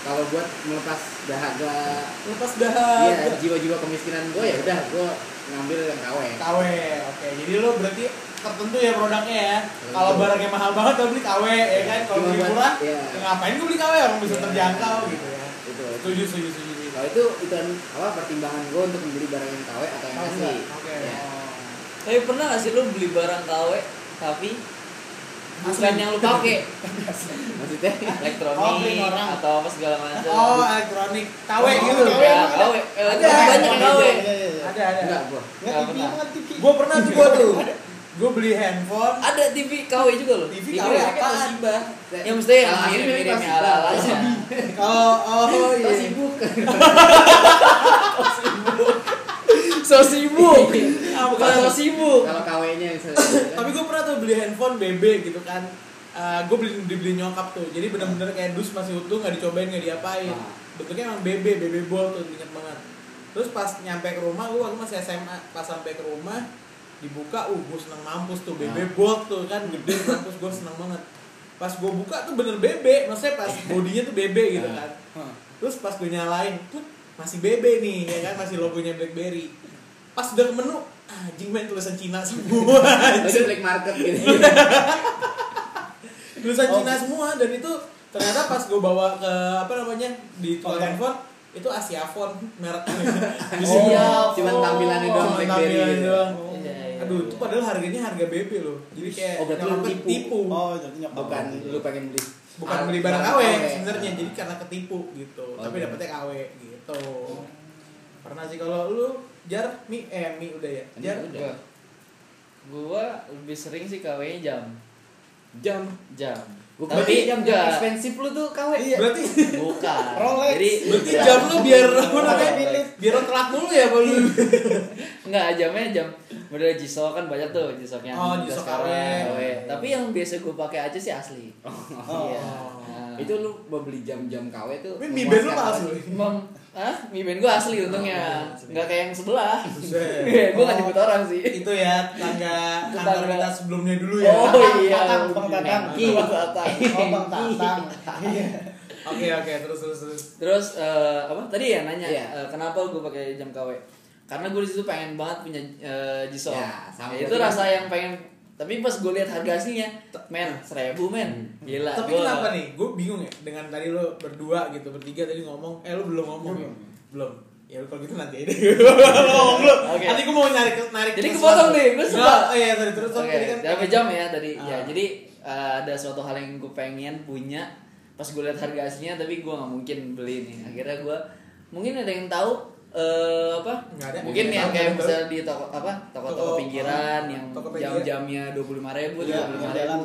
kalau buat melepas dahaga Lepas iya dahaga. jiwa-jiwa kemiskinan gue ya udah gue ngambil yang KW KW. Oke, jadi lo berarti tertentu ya produknya ya. Kalau barangnya mahal banget lo beli KW ya kan. Kalau beli murah, iya. ya ngapain gue beli KW orang bisa Iya. terjangkau gitu ya. itu Setuju, setuju, setuju. kalau itu itu apa pertimbangan gue untuk membeli barang yang KW atau yang asli. Oke. Ya. Tapi pernah gak sih lu beli barang KW tapi bukan yang lu pakai maksudnya elektronik Oh, orang. atau apa segala macam. Oh, elektronik KW Oh, gitu. KW. Ya, emang ada? KW. Ada. Banyak. Iya, iya, iya. Ada, ada. enggak gue Nggak Nggak TV, pernah. TV. Gue pernah tuh gue tuh. Gue beli handphone. Ada TV KW juga loh. TV KW apaan? Toshiba. Ya mesti yang mirip-mirip yang ala-ala aja. Oh, oh iya. sibuk So sibuk. Ah, Bukan so sibuk. kalau KW-nya Tapi gue pernah tuh beli handphone BB gitu kan. gue beli dibeli nyokap tuh. Jadi bener-bener kayak dus masih utuh, nggak dicobain, nggak diapain. Ah. Bentuknya emang BB, BB bol tuh inget banget. Terus pas nyampe ke rumah, gue waktu masih SMA. Pas sampai ke rumah, dibuka, uh gue seneng mampus tuh BB Ah. bol tuh kan gede mampus gue seneng banget. Pas gue buka tuh bener BB, maksudnya pas bodinya tuh BB gitu Ah. kan. Terus pas gue nyalain, tuh masih BB nih, ya kan masih logonya BlackBerry. Pas udah ke menu, anjing main tulisan Cina semua. itu black market gitu tulisan Oh. Cina semua dan itu ternyata pas gue bawa ke apa namanya di tukang Oke. handphone itu Asia Phone mereknya. Oh. sini. cuman tampilannya doang Cuma BlackBerry tampilannya gitu. doang. Iya, iya, Aduh, iya. itu padahal harganya harga BB loh. Jadi kayak Oh, nyokap gue tipu. ketipu. Oh, jadi nyokap. bukan lu pengen beli Bukan beli barang KW sebenarnya, Ah. jadi karena ketipu gitu. Oh, Tapi iya. dapetnya KW gitu. Pernah sih kalau lu jar mi eh mi udah ya. Ini Jar udah. Gua, gua lebih sering sih KW-nya jam. jam Jam. Gua Tapi jam jam ekspensif lu tuh KW Iya. berarti Bukan. Rolex. Jadi berarti jam- jam lu biar apa Rolex. namanya? Biar telat mulu ya kalau lu. Enggak, jamnya jam model G-Shock kan banyak tuh G-Shock yang Oh, sekarang, KW. KW. Tapi yang biasa gue pakai aja sih asli. Oh. Iya. Nah. itu lu mau beli jam-jam KW tuh Tapi mi band lu memuaskan palsu. Banget. Emang, ah, Mi band gue asli untungnya. Oh, Enggak kayak yang sebelah. Iya, gue gak nyebut orang sih. itu ya tangga kantor kita sebelumnya dulu ya. Oh iya. Tatang, Bang Tatang. Bang Tatang. Oh, Bang Tatang. Iya. Oke oke terus terus terus. Terus eh, apa tadi ya nanya Iya. eh, kenapa gue pakai jam KW? Karena gue di situ pengen banget punya. Ya, sama Ya, itu rasa yang pengen tapi pas gue lihat harga aslinya, men, seribu men, gila. Tapi gua- kenapa nih? Gue bingung ya dengan tadi lo berdua gitu bertiga tadi ngomong, eh lo belum ngomong ya? Belum. Ya kalau gitu nanti aja. Lo ngomong belum. Oke. Nanti gue mau nyari narik. Jadi kepotong nih, gue suka. Oh iya tadi terus Oke, tadi kan. dalam jam ya tadi. Ya, Ah. jadi eh, ada suatu hal yang gue pengen punya. Pas gue lihat harga aslinya, tapi gue nggak mungkin beli nih. Akhirnya gue mungkin ada yang tahu eh apa? Nggak ada. Mungkin yang kayak misalnya di toko apa? Toko-toko Toko, pinggiran yang jam-jamnya dua puluh lima ribu, Iya, tiga puluh lima ribu.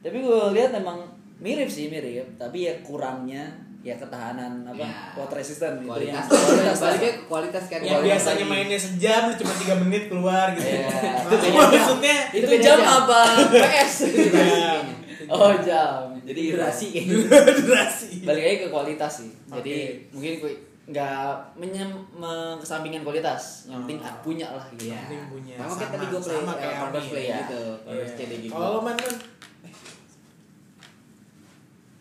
Tapi gue lihat emang mirip sih mirip, tapi ya kurangnya ya ketahanan apa? Ya. Water resistant gitu kualitas yang kualitas baliknya ke kualitas kan Yang Kualitas biasanya lagi. mainnya sejam cuma 3 menit keluar gitu. Iya. Itu Itu beda maksudnya itu beda jam jam. apa PS jam. oh jam jadi durasi gitu. durasi. balik lagi ke kualitas sih jadi Oke. mungkin gue nggak menyem mengesampingkan kualitas yang penting Oh. punya lah gitu Iya. Penting punya. Sama kayak tadi gue play, sama eh, kayak Converse Ami, play ya. gitu, Converse Iya. CD gitu. Kalau lo man man.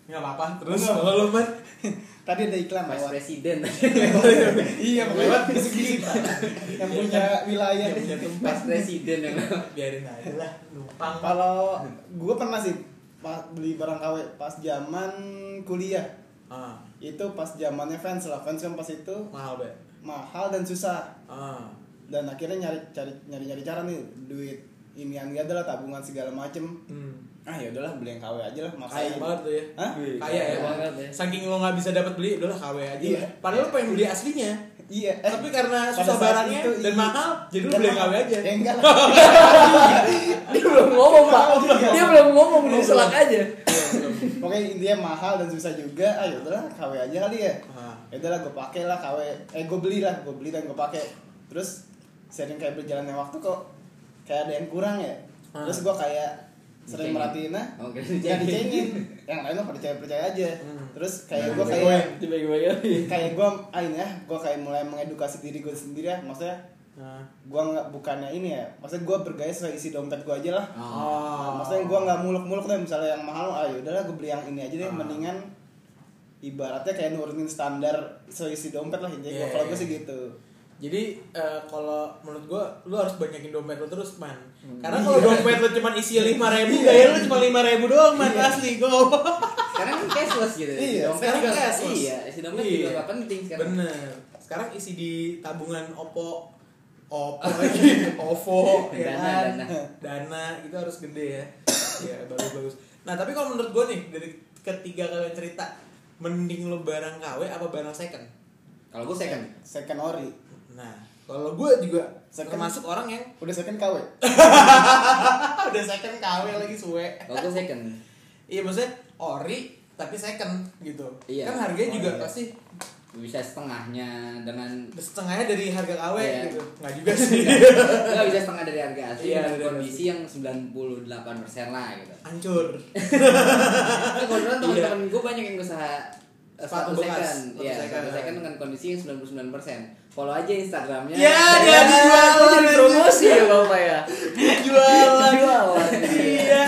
Enggak apa-apa, terus kalau lo man. Tadi ada iklan Vice lewat. Presiden. Iya, lewat segini. Yang punya wilayah. Yang punya tempat. Presiden yang biarin aja lah numpang Kalau gue pernah sih pas beli barang KW pas zaman kuliah. ah Itu pas zamannya fans lah. Fans kan pas itu mahal be mahal dan susah. ah Dan akhirnya nyari cari nyari nyari cara nih duit ini yang gak adalah tabungan segala macem. hmm. Ah ya udahlah beli yang KW aja lah. kaya Maksain. banget tuh ya Hah? kaya ya Kaya banget ya. saking lo nggak bisa dapat beli udahlah KW aja Iya. lah. padahal lo pengen beli aslinya Iya. eh, tapi karena susah barangnya itu, dan iya. mahal jadi lo Dan beli KW aja Ya enggak dia belum ngomong pak dia belum ngomong di selak aja Pokoknya intinya mahal dan susah juga. Ah ya udahlah KW aja kali ya. Ah. Ya udahlah gue pakai lah KW. Eh gue beli lah, gue beli dan gue pakai. Terus sering kayak berjalannya waktu kok kayak ada yang kurang ya. Ah. Terus gue kayak sering merhatiin nah Oh, nggak dicengin. dicengin yang lain mah pada percaya percaya aja Hmm. terus kayak gue kayak kayak gue ah ini ya gue kayak mulai mengedukasi diri gue sendiri ya maksudnya Nah. gue nggak bukannya ini ya maksudnya gue bergaya sesuai isi dompet gue aja lah Oh. Maksudnya gue nggak muluk-muluk deh misalnya yang mahal ah yaudahlah gue beli yang ini aja deh Ah. mendingan ibaratnya kayak nurunin standar sesuai isi dompet lah intinya Iya, kalau iya. gue sih gitu Jadi eh, kalau menurut gua lu harus banyakin dompet lu terus man. Hmm. Karena kalau dompet lu cuma isi lima ribu, gaya lu cuma lima ribu doang man asli. Gua. Sekarang kan cashless gitu. Iya, dompet sekarang juga cashless. Iya, isi dompet Iya. juga gak penting sekarang. Bener. Sekarang isi di tabungan Oppo, Oppo lagi, OVO, ya Dana, kan? dana. Dana itu harus gede ya. Ya bagus bagus. Nah tapi kalau menurut gua nih dari ketiga kalian cerita, mending lu barang KW apa barang second? Kalau gue second. second ori Nah kalau gua juga Second. termasuk orang yang udah second KW udah second KW lagi suwe. Kalau gue second. Iya maksudnya ori tapi second gitu. Iya. Kan harganya Oh, juga iya. pasti Bisa setengahnya dengan setengahnya dari harga KW Iya. gitu. Nggak juga sih. Enggak bisa setengah dari harga asli Iya, dengan kondisi yang 98% lah gitu. Hancur. Nah, kebetulan Iya. teman-teman gue banyak yang usaha sepatu bekas, second. sepatu Iya, second. dengan kondisi yang 99%. Follow aja Instagramnya. Ya, dia Ya, dijual jadi promosi ya Bapak ya? Jualan. Jualan. Iya.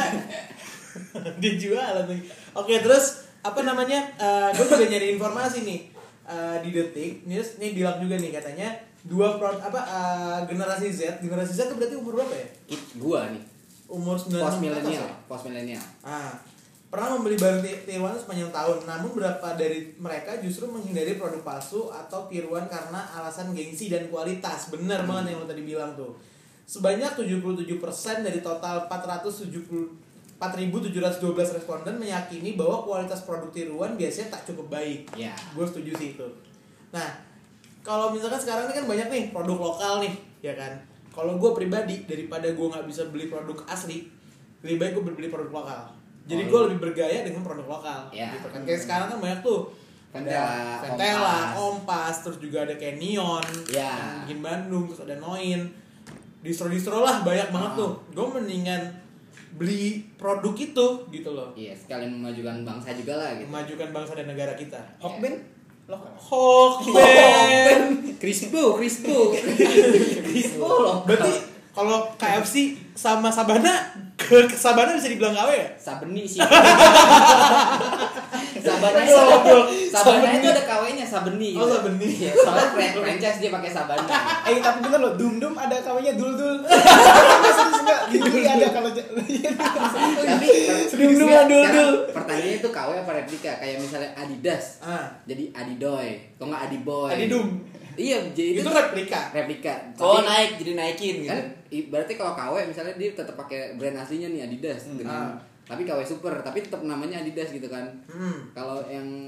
Dijualan lagi. Oke, terus apa namanya? gue juga nyari informasi nih Eh, di detik. News nih bilang juga nih katanya dua pro apa eh, generasi Z. Generasi Z itu berarti umur berapa ya? It, gua nih. Umur 9 Post milenial, post milenial. Ah, pernah membeli barang ti- tiruan sepanjang tahun, namun berapa dari mereka justru menghindari produk palsu atau tiruan karena alasan gengsi dan kualitas. Benar banget yang lo tadi bilang tuh. Sebanyak 77% dari total 470 4.712 responden meyakini bahwa kualitas produk tiruan biasanya tak cukup baik. Ya. Gue setuju sih itu. Nah, kalau misalkan sekarang ini kan banyak nih produk lokal nih, ya kan. Kalau gue pribadi daripada gue nggak bisa beli produk asli, lebih baik gue beli produk lokal. Jadi Oh, gue iya. lebih bergaya dengan produk lokal. Ya. Gitu kan. Kayak sekarang kan banyak tuh. Ada Ventela, Kompas. Kompas, terus juga ada kayak Neon, Ya. yang bikin Bandung, terus ada Noin. Distro-distro lah banyak banget Ah. tuh. Gue mendingan beli produk itu gitu loh. Iya, sekalian memajukan bangsa juga lah gitu. Memajukan bangsa dan negara kita. Hokben lokal Hokben. Crispo, Crispo. Crispo loh. Berarti kalau KFC sama Sabana ke, Sabana bisa dibilang KW ya? Sabeni sih. Sabana Goblok. Sabana itu ada KW-nya Sabeni. Oh, Sabeni. Iya, soalnya fran- franchise dia pakai Sabana. eh tapi bener loh dum dum ada KW-nya dul dul enggak gini ada kalau Tapi Dum dum sekarang dul dul. Pertanyaannya itu KW apa replika? Kayak misalnya Adidas. Ah, Jadi Adidoy, kok nggak Adiboy? Adidum. Iya, jadi Itu itu, replika. replika. Oh Tapi- naik jadi naikin gitu. kan berarti kalau KW misalnya dia tetap pakai brand aslinya nih Adidas dengan Ah. Tapi KW super tapi tetap namanya Adidas gitu kan Hmm. kalau yang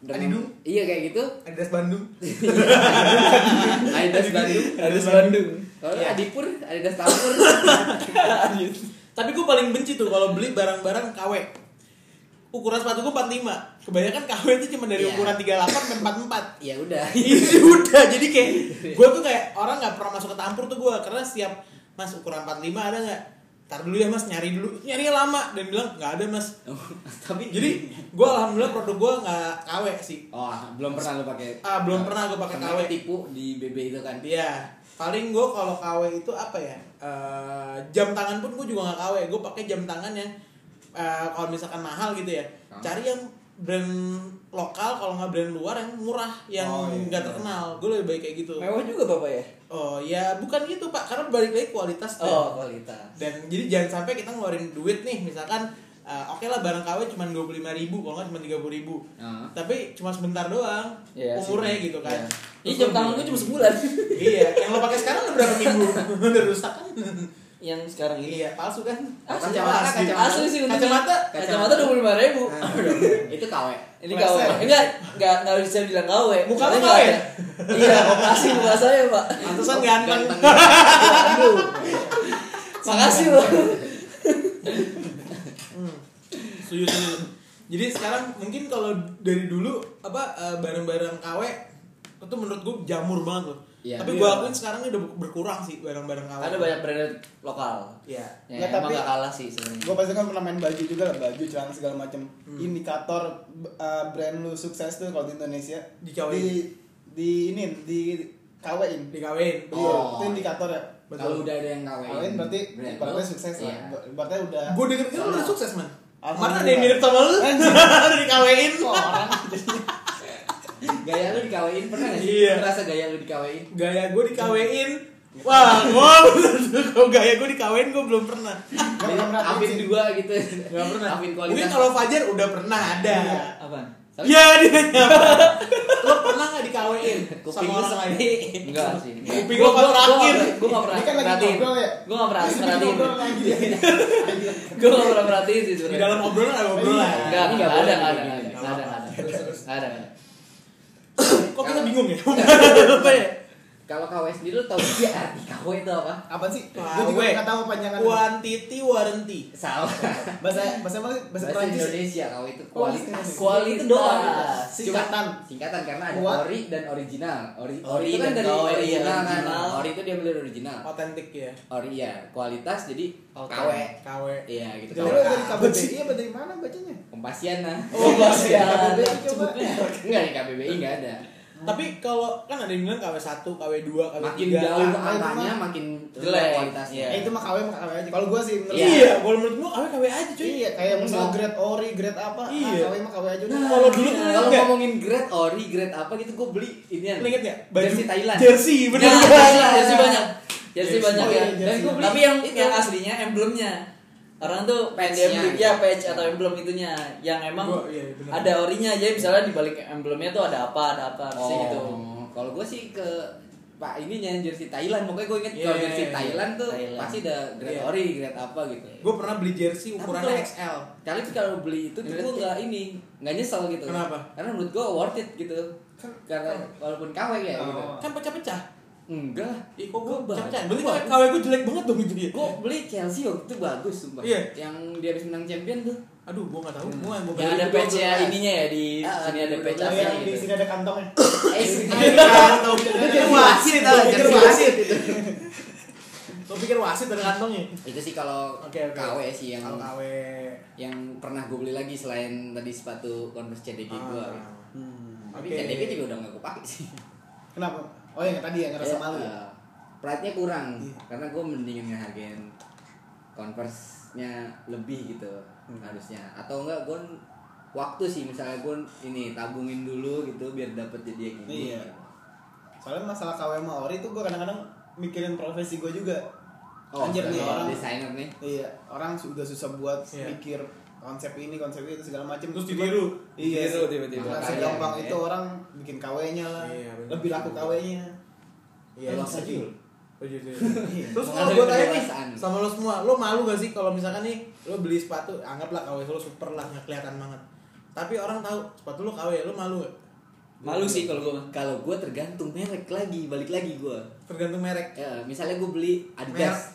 Adidum? iya kayak gitu Adidas Bandung. Adidas Bandung Harus Bandung. kalau Iya. Adipur Adidas Tampur Tapi gue paling benci tuh kalau beli barang-barang KW. Ukuran sepatu gue 45. Kebanyakan KW itu cuma dari Iya. ukuran 38 sampai 44. ya udah Ini udah jadi kayak gue tuh kayak orang nggak pernah masuk ke tampur tuh gue karena setiap mas ukuran 45 ada nggak Ntar dulu ya mas nyari dulu. Nyari lama dan bilang nggak ada mas. Tapi jadi gue alhamdulillah produk gue nggak KW sih. Oh belum pernah lu pakai ah belum pernah gue pakai KW ketipu di BB itu kan? Iya, paling gue kalau KW itu apa ya? Eh, jam tangan pun gue juga nggak KW, gue pakai jam tangan yang eh, kalau misalkan mahal gitu ya, Hah? cari yang brand lokal kalau nggak brand luar yang murah yang Oh, iya. nggak terkenal, gue lebih baik kayak gitu. Mewah juga Bapak ya? Oh ya bukan gitu pak, karena balik lagi kualitas dan, Oh kualitas. dan jadi jangan sampai kita ngeluarin duit nih, misalkan eh, oke lah barang KW cuma dua puluh lima ribu, kalau nggak cuma tiga puluh ribu, Heeh. tapi cuma sebentar doang sih. umurnya gitu kan. Iya. Ini jam tangan gue cuma sebulan. iya, yang lo pakai sekarang udah berapa minggu? udah rusak kan? Yang sekarang ini. iya, palsu kan? Asli, Kacamata, asli. kacamata. Asli sih untungnya. Kacamata. Kacamata dua puluh lima ribu. itu KW Ini. KW. Enggak, enggak enggak bisa bilang KW. Muka lu KW? Iya, operasi muka saya, Pak. Pantesan ganteng. Makasih. Hmm. Setuju, setuju. Jadi sekarang mungkin kalau dari dulu apa eh, barang-barang KW itu menurut gue jamur banget loh. Iya. Tapi gua akuin sekarang ini udah berkurang sih barang-barang KW. Ada banyak brand lokal. Iya. Ya, Nggak, emang tapi- gak kalah sih sebenarnya. gue pasti kan pernah main baju juga lah baju celana segala macam Hmm. indikator uh, brand lu sukses tuh kalau di Indonesia Dikawin. di di ini di kawin Dikawin. iya Oh. itu indikator ya. Kalau udah ada yang kawin. kawin berarti brand berarti lo, sukses iya. lah berarti udah Gue denger lu udah sukses man. Mana ada yang mirip sama lu? Udah dikawin. Orang Gaya lu dikawin pernah gak sih? Iya. Lu Ngerasa gaya lu dikawin? Gaya gue dikawin. Wah, gua kalau gaya gue dikawin gue belum pernah. Sih. dua gitu. Gak pernah. Mungkin kualitas. kalau Fajar udah pernah ada. Iya. Apaan? Ya dia nyapa. Lo pernah gak dikawin Kuping sama orang lain? Enggak sih. Kuping lo pas terakhir. Gue gak pernah Ini kan lagi ngobrol ya? Gue gak pernah perhatiin. Ngobrol lagi. Gue gak pernah perhatiin sih Di dalam obrolan ada obrolan. Iya. Enggak, enggak nggak ada, enggak ada, enggak ada, enggak ada, enggak ada. Enggak ada, enggak ada. Kok kita bingung ya? Apa ya? Kalau KW sendiri lu tau dia arti KW itu apa? apa sih gue juga nggak tahu panjangan Quantity warranty. Salah. bahasa bahasa apa bahasa Bahasa Perancis Indonesia KW itu Oh, kualitas. Kualitas doang. singkatan Singkatan karena ada Kuat. ori dan original. Ori, Ori ori itu kan dari KW, original kan. original. Ori itu dia beli original. Otentik ya. Ori ya, kualitas jadi. KW. KW. Iya gitu. Jadi KW. lu dari KBBI apa dari mana bacanya? Kompasian nah. Oh, ya. KBBI coba. Enggak KBBI enggak ada. Tapi kalau kan ada yang bilang KW 1, KW 2, KW 3. Makin jauh Ah, arahnya mah makin jelek. jelek kualitasnya. Iya. Eh itu mah KW mah KW aja. Kalau gua sih menurut Iya. Iya, kalau menurut gua KW KW aja cuy. Iya, kayak misalnya Enggak. grade ori, grade apa, Iya. ah, KW mah KW aja udah. Nah, kalau dulu kan Kalau enggak. ngomongin grade ori, grade apa gitu gue beli ini Lu inget gak? Jersey Thailand. Jersey, bener Nah, jersey, jersey banyak. Jersey Jersey. banyak ya. iya, Dan gua beli tapi yang yang aslinya emblemnya. Orang tuh pengen Patch-nya. dia beli ya patch atau emblem itunya yang emang Gua- iya, bener. ada orinya aja misalnya di balik emblemnya tuh ada apa ada apa Oh, sih gitu. Kalau gue sih ke Pak ininya jersey Thailand, pokoknya gue inget Iya, kalau iya, jersey iya. Thailand tuh Thailand. pasti ada grade Iya. ori, grade apa gitu. Gue pernah beli jersey Tapi ukurannya kalau- XL. Kali tuh kalau beli itu tuh gue nggak ini, nggak nyesel gitu. Kenapa? Karena menurut gue worth it gitu. Karena walaupun KW ya gitu. Oh. Kan pecah-pecah. Enggak. Ih, kok gue bagus. Berarti KW gue jelek banget dong itu ya? Gue beli Chelsea waktu itu bagus sumpah. Iya. Yang dia habis menang champion tuh. Aduh, gue gak tau. Gue yang gue Yang ada patch ya ininya ya di Ah, sini ada ada patch patch apa yang di gitu. sini ada kantongnya. Eh, Itu wasit, ah, gue pikir jersey wasit. Gue pikir wasit ada kantongnya. itu sih kalau. KW sih yang KW. yang pernah gue beli lagi selain tadi sepatu Converse CDG gue. Ah. Hmm. Tapi Oke. CDG juga udah gak gue pakai sih. Kenapa? Oh yang tadi ya ngerasa Ya, malu ya. uh, Pride-nya kurang Iya. karena gue mendingin ngehargain Converse-nya lebih gitu Hmm. harusnya atau enggak gue waktu sih misalnya gue ini tabungin dulu gitu biar dapet jadi yang ini Iya. Soalnya masalah KW sama ori tuh gue kadang-kadang mikirin profesi gue juga. oh Anjir nih orang. desainer nih Iya, orang sudah susah buat Iya. mikir konsep ini, konsep itu segala macam. Terus ditiru. Iya, Ditiru tiba-tiba. Nah, segampang ya. itu orang bikin KW-nya lah. Iya, lebih laku KW-nya. Iya, Lu bisa aja. juga. Oh, gitu. Iya. Terus kalau gue tanya nih sama lo semua, lo malu gak sih kalau misalkan nih lo beli sepatu, anggaplah KW lo super lah, nggak kelihatan banget. Tapi orang tahu sepatu lo KW, lo malu gak? Malu sih kalau gua. kalau gue tergantung merek lagi balik lagi gue Tergantung merek. ya, misalnya gue beli Adidas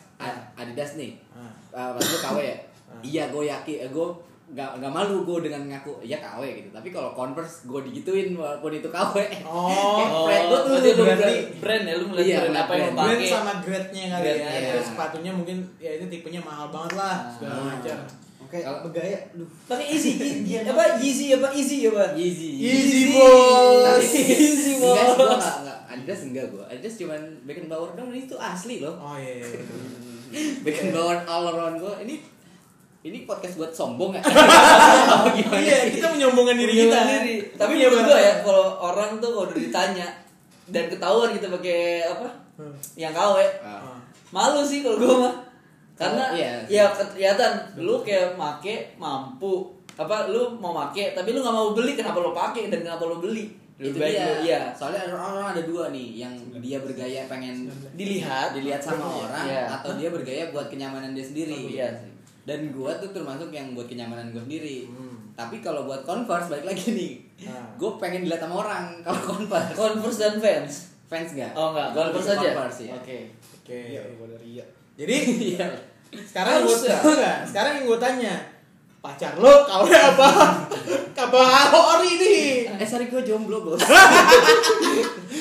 Adidas nih Ah. uh, pas gue KW ya Ah. iya gue yakin gue nggak nggak malu gue dengan ngaku iya KW gitu tapi kalau Converse gue digituin walaupun itu KW Oh, Brand gua tuh lu berarti brand ya lu melihat Iya, brand apa yang lu brand. brand pakai. sama grade-nya kali Grade, ya. iya. Terus sepatunya mungkin ya itu tipenya mahal banget lah, segala Ah. macam. Oke, Kalau- bergaya. Duh. Pakai easy, easy apa easy apa easy apa? Yeezy Easy bos. Easy enggak sih gue bos. nggak nggak Adidas enggak gue Adidas cuman Beckenbauer dong ini tuh asli loh Oh iya. iya. Beckenbauer all around gue ini ini podcast buat sombong gimana Iya, sih? kita menyombongkan diri kita. Diri. Tapi Iya, menurut Bang. gua ya kalau orang tuh kalau ditanya dan ketahuan gitu pakai apa? Hmm. Yang KW. Ah. Malu sih kalau gua mah. Karena Oh, iya. ya kelihatan lu kayak make mampu apa lu mau make tapi lu nggak mau beli kenapa lu pakai dan kenapa lu beli itu Lebih baik dia iya soalnya ada orang ada dua nih yang dia bergaya pengen dilihat dilihat sama orang Iya. atau dia bergaya buat kenyamanan dia sendiri Iya sih. Dan gua tuh termasuk yang buat kenyamanan gua sendiri Hmm. tapi kalau buat converse balik lagi nih Nah. gue pengen dilihat sama orang kalau converse Converse dan fans fans nggak oh enggak Gua Converse aja converse ya oke Oke. Iya, gua dari iya. Jadi iya sekarang gue ya? enggak, sekarang yang gue tanya pacar lo KW apa? Apa ori nih? eh sorry gue jomblo bos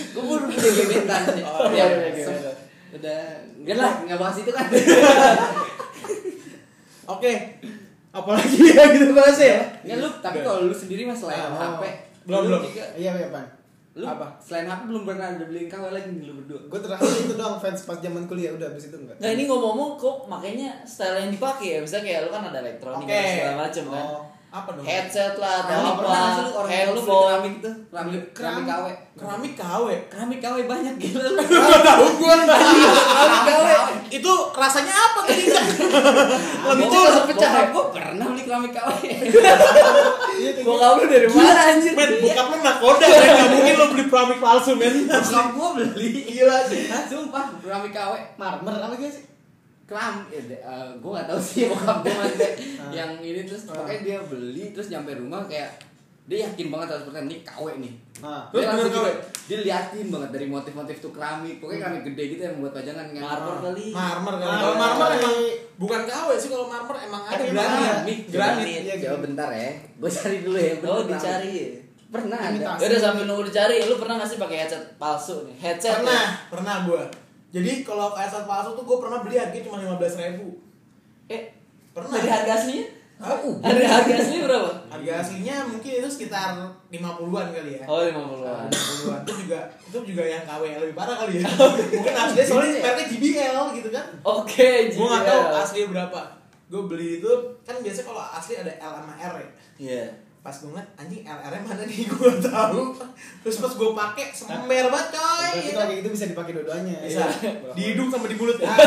gue baru punya gebetan sih Oh, ya udah enggak lah nggak bahas itu kan Oke. Apalagi ya gitu bahas ya? Nggak lu tapi kalau lu sendiri mas selain Oh. HP Belum, lu belum. juga Iya, iya, Pan. lu Apa? selain HP belum pernah ada beliin KW lagi nih lu berdua Gue terakhir itu doang fans pas zaman kuliah, udah habis itu enggak. Nah ini ngomong-ngomong kok makanya style yang dipakai ya Misalnya kayak lu kan ada elektronik Oke. dan segala macem kan Oh, apa dong? Headset lah, atau apa, handphone tuh keramik keramik KW Keramik KW. keramik KW banyak gila lu Tahu gua keramik KW Itu rasanya apa tadi? lebih Bocor, cepet pecah bokap. gue pernah beli keramik KW Iya. Bokap lu dari mana anjir? Men, bokap lu nakoda? Gak mungkin lo beli keramik palsu, men. bokap gue beli Gila sih. sumpah keramik KW marmer apa gitu sih? Keram ya, gue gak tahu sih bokap gue maksudnya yang ini terus pokoknya dia beli terus nyampe rumah kayak dia yakin banget 100% ini KW nih Nah, Terus dia langsung juga dia liatin banget dari motif-motif tuh keramik pokoknya keramik gede gitu yang buat pajangan yang Marmer kali. Marmer kan. Marmer. Kalau marmer emang bukan KW sih kalau marmer emang ada granit. granit. Iya, coba bentar ya gue cari dulu ya Oh dicari ya. pernah ada. Ya udah sambil nunggu dicari, lu pernah gak sih pakai headset palsu nih? Headset Pernah, ya? pernah gua. Jadi kalau headset palsu tuh gua pernah beli harganya cuma 15 ribu. Eh, Pernah. dari harga aslinya? Hah? Dari harga asli berapa? Harga aslinya mungkin itu sekitar 50-an kali ya. Oh, 50 Nah, an 50-an. Itu juga itu juga yang KW yang lebih parah kali ya. Mungkin aslinya soalnya mereknya JBL gitu kan. Oke, Gua nggak tahu JBL. asli berapa. Gue beli itu kan biasanya kalau asli ada L sama R ya. Iya. Pas gue ngeliat anjing LR mana nih gue tahu. Terus pas gue pakai semer banget coy. ya kalau kan? kayak gitu bisa dipakai dua-duanya. Bisa Iya. di hidung sama di mulut. Ah,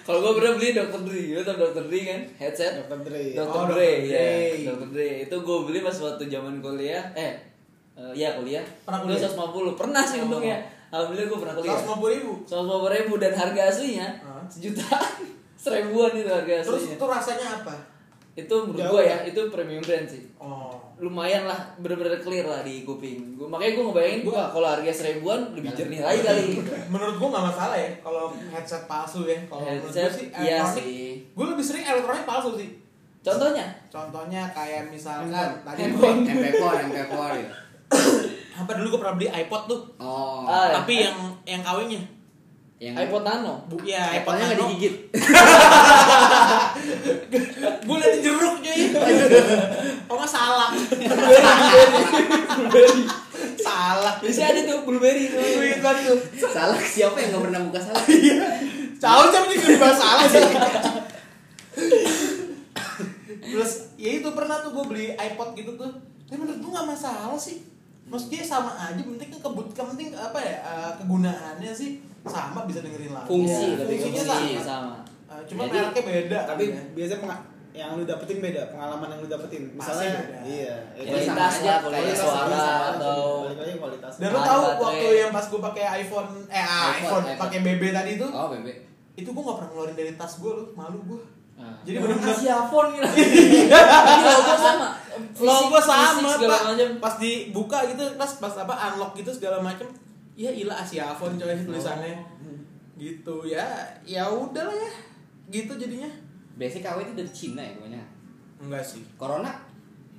Kalau gua pernah beli Dr. Dre, lu tau Dr. Dre kan? Headset. Dr. Dre. Dr. Oh, Dre, Dr. ya. Dr. Dre. Itu gua beli pas waktu zaman kuliah. Eh, eh, iya kuliah. Pernah Itu kuliah? 150. Pernah sih Oh. untungnya. Alhamdulillah gua pernah kuliah. 150 ribu. 150 ribu dan harga aslinya Hah? sejutaan. Seribuan itu harga Terus aslinya. itu rasanya apa? Itu menurut Jauh gua ya? ya, itu premium brand sih. Oh. lumayan lah bener-bener clear lah di kuping gua, makanya gue ngebayangin gua kalau harga seribuan lebih jernih lagi kali Menurut gue nggak masalah ya kalau headset palsu ya. Kalau menurut gue Headset, sih iya elektronik. sih. Gue lebih sering elektronik palsu sih. contohnya Contohnya kayak misalkan Handphone. tadi Handphone. MP4 MP4 ya apa dulu gue pernah beli iPod tuh. oh Ah, ya. Tapi yang yang KW-nya. Yang iPod Nano Bu, ya iPod iPod-nya nggak digigit Gue liat jeruk cuy. Oh salah. salah. biasanya ada tuh blueberry tuh Duit banget tuh. salah siapa yang nggak pernah buka salah Tahu siapa juga dibahas salah sih. Terus ya itu pernah tuh gue beli iPod gitu tuh. Tapi menurut gue nggak masalah sih. Maksudnya sama aja, penting kan kebut, penting apa ya eh, kegunaannya sih sama bisa dengerin lagu. fungsi Ya, fungsinya fungsi sama. sama Eh, cuma Jadi, mereknya beda. Tapi kan ya. biasanya penga- yang lu dapetin beda, pengalaman yang lu dapetin. Pasti Misalnya, beda. iya. Ya, kualitas suara atau kualitas. Dan lu tahu waktu yang pas gue pakai iPhone eh ah, iPhone, iPhone, iPhone. pakai BB tadi tuh, oh bebek itu gue gak pernah ngeluarin dari tas gue loh, malu gue. Nah. Jadi bener-bener- kasih iPhone gitu Ini logo sama Logo sama pak. Pas dibuka gitu, pas pas apa unlock gitu segala macam. Iya ilah Asia Phone coy tulisannya. Gitu ya, ya udahlah ya. Gitu jadinya. basic KW itu dari Cina ya pokoknya Enggak sih. corona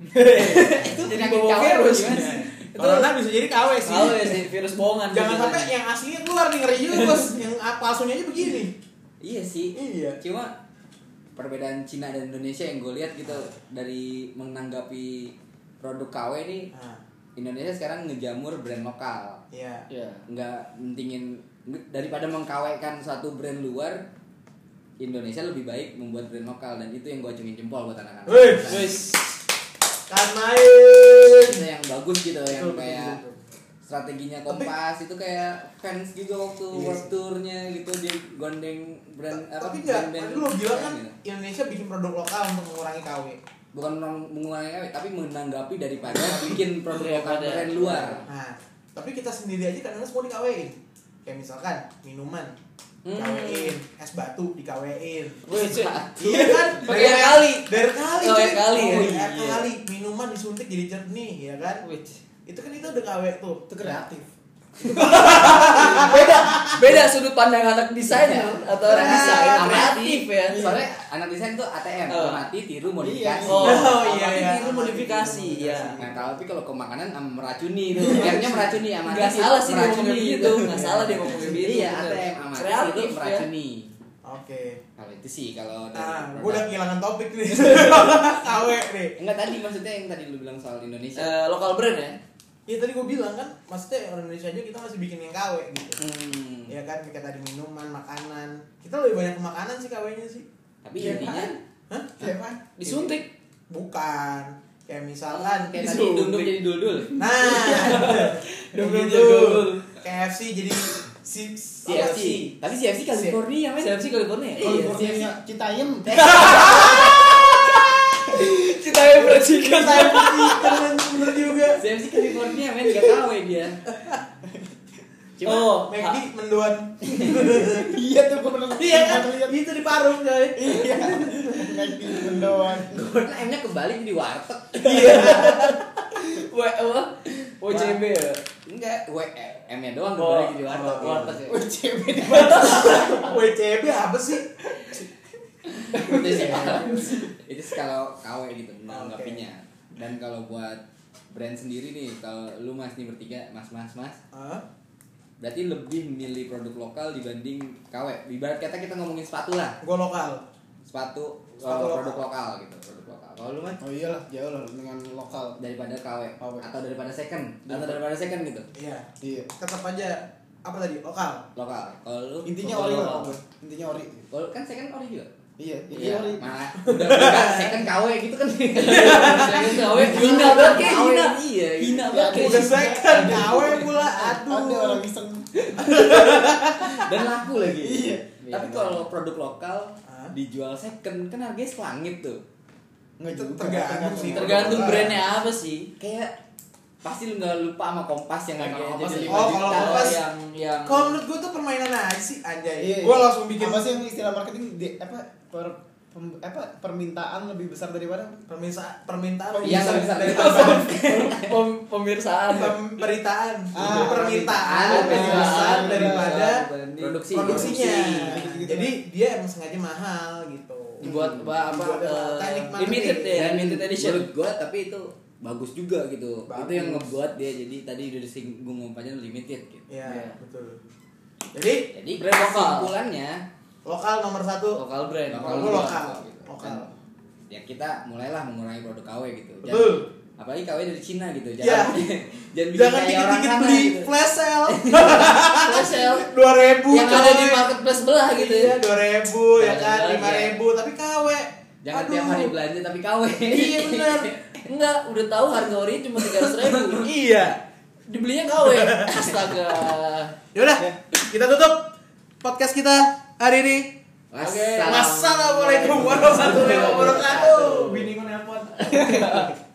itu Jadi KW virus Corona bisa jadi KW sih. KW sih virus bohongan Jangan sampai yang aslinya keluar nih ngeri juga bos. yang palsunya aja begini. iya sih Iya. cuma perbedaan Cina dan Indonesia yang gue lihat gitu dari menanggapi produk KW ini Nah, Indonesia sekarang ngejamur brand lokal iya. ya nggak mentingin daripada mengkawekan satu brand luar Indonesia lebih baik membuat brand lokal dan itu yang gue acungin jempol buat anak-anak wis Kan main. itu yang bagus gitu yang Betul, kayak betul. strateginya kompas itu kayak fans juga waktu Iya world tournya gitu dia gondeng brand apa Tapi enggak, brand-brand tadi lu bilang kan gitu. Indonesia bikin produk lokal untuk mengurangi KW. Bukan menang- mengurangi KW tapi menanggapi daripada bikin produk Daripada- brand luar Nah, tapi kita sendiri aja kadang semua dikawein. Kayak misalkan minuman Hmm. dikawein, es batu dikawein. Wih, cuy. Iya kan? Pakai air kali. Dari kali. Oh, cuy. air kali ya? Oh, air Iya. kali. Minuman disuntik jadi jernih, ya kan? Wih. Itu kan itu udah KW tuh. Itu kreatif. beda beda sudut pandang anak desain atau orang desain kreatif ya Soalnya anak desain tuh ATM, Oh. amati, tiru, modifikasi. oh, Oh, iya, amati, iya. tiru modifikasi ya Nah, tapi kalau ke makanan am- meracuni itu. R-nya meracuni, amati. nggak salah sih meracuni ngomongnya begitu nggak salah dia ngomongnya begitu Iya, bener. ATM, amati, kreatif tiru, ya meracuni. Oke. Kalau itu sih kalau Nah, produk. gue udah kehilangan topik nih. KW nih. Enggak tadi maksudnya yang tadi lu bilang soal Indonesia. Eh, lokal brand ya Iya tadi gue bilang kan, maksudnya orang Indonesia aja kita masih bikin yang KW gitu. Hmm. Ya kan, kayak tadi minuman, makanan. Kita lebih banyak ke makanan sih KW-nya sih. Tapi Iya, intinya Hah? Kayak apa? disuntik Bukan. Kayak misalkan kayak tadi dum-dum jadi dul-dul. Nah, dum dum Jadi dul. dul. KFC jadi si CFC. Tapi CFC California, men. CFC California Iya, California Citayam. kita yang percikan CFC California, men. Gak KW dia. Cuma oh McD menduan. Iya tuh gue pernah Iya kan? Itu di Parung, coy. Iya. McD mendoan. Karena M-nya kebalik jadi warteg. W apa OCB ya Enggak, W M-nya doang Oh, kebalik jadi warteg. warteg ya. WCB di WCB apa sih? itu sih itu sih kalau KW gitu Oke. menanggapinya dan kalau buat brand sendiri nih kalau lu mas nih bertiga mas mas mas Hah? berarti lebih memilih produk lokal dibanding KW ibarat kata kita ngomongin sepatu lah Gue lokal. sepatu, Sepatu uh, lokal. produk lokal gitu produk lokal kalau lu mas Oh iyalah, jauh lah dengan lokal. daripada KW KW. atau daripada second atau daripada second gitu Iya. Iya. Tetap aja apa tadi? Lokal. lokal kalau lu Intinya lokal ori lokal. lah. Intinya ori. kalau kan second ori juga Iya, iya ori. malah udah udah second KW gitu kan Saya KW hina banget kayak KW, hina iya hina Iya, banget Udah second KW pula. Aduh. Ada orang iseng. dan laku lagi Iya. tapi kalau produk lokal dijual second kan harganya selangit tuh Enggak juga. tergantung sih. tergantung brandnya apa sih kayak pasti lu nggak lupa sama kompas yang Kayak harganya Kompas jadi ya. lima Oh, juta kalau Kompas- yang yang Kalau menurut gue tuh permainan aja sih anjay. Iya, Gue iya. langsung bikin apa sih yang istilah marketing di, apa per, pem- apa permintaan lebih besar daripada permintaan permintaan Yang lebih besar dari pem- pemirsaan pemberitaan Ah, permintaan permintaan lebih besar besar daripada produksi produksinya. Produksi. Jadi dia emang sengaja mahal gitu. dibuat apa apa marketing. limited ya dan limited edition menurut gua tapi itu bagus juga gitu Bagus. itu yang ngebuat dia jadi tadi udah disinggung umpamanya limited gitu Iya, Iya. betul. Jadi jadi Brand lokal. kesimpulannya lokal nomor satu. lokal brand Lokal juga, lokal. gitu. Lokal. Dan ya kita mulailah mengurangi produk KW gitu. Betul. apalagi KW dari Cina gitu. Ya. jangan jangan bikin Jangan kayak orang dikit-dikit sana beli gitu. flash sale. Flash sale. dua ribu yang ada di marketplace sebelah gitu. Ya iya dua ribu ya kan? Jangan, lima ribu. Tapi KW jangan Aduh. tiap hari belanja tapi KW iya benar enggak udah tahu harga ori cuma tiga ratus ribu. Iya. Dibelinya KW astaga. Yaudah kita tutup podcast kita hari ini Wassalam. Wassalamualaikum warahmatullahi wabarakatuh bini gue nelpon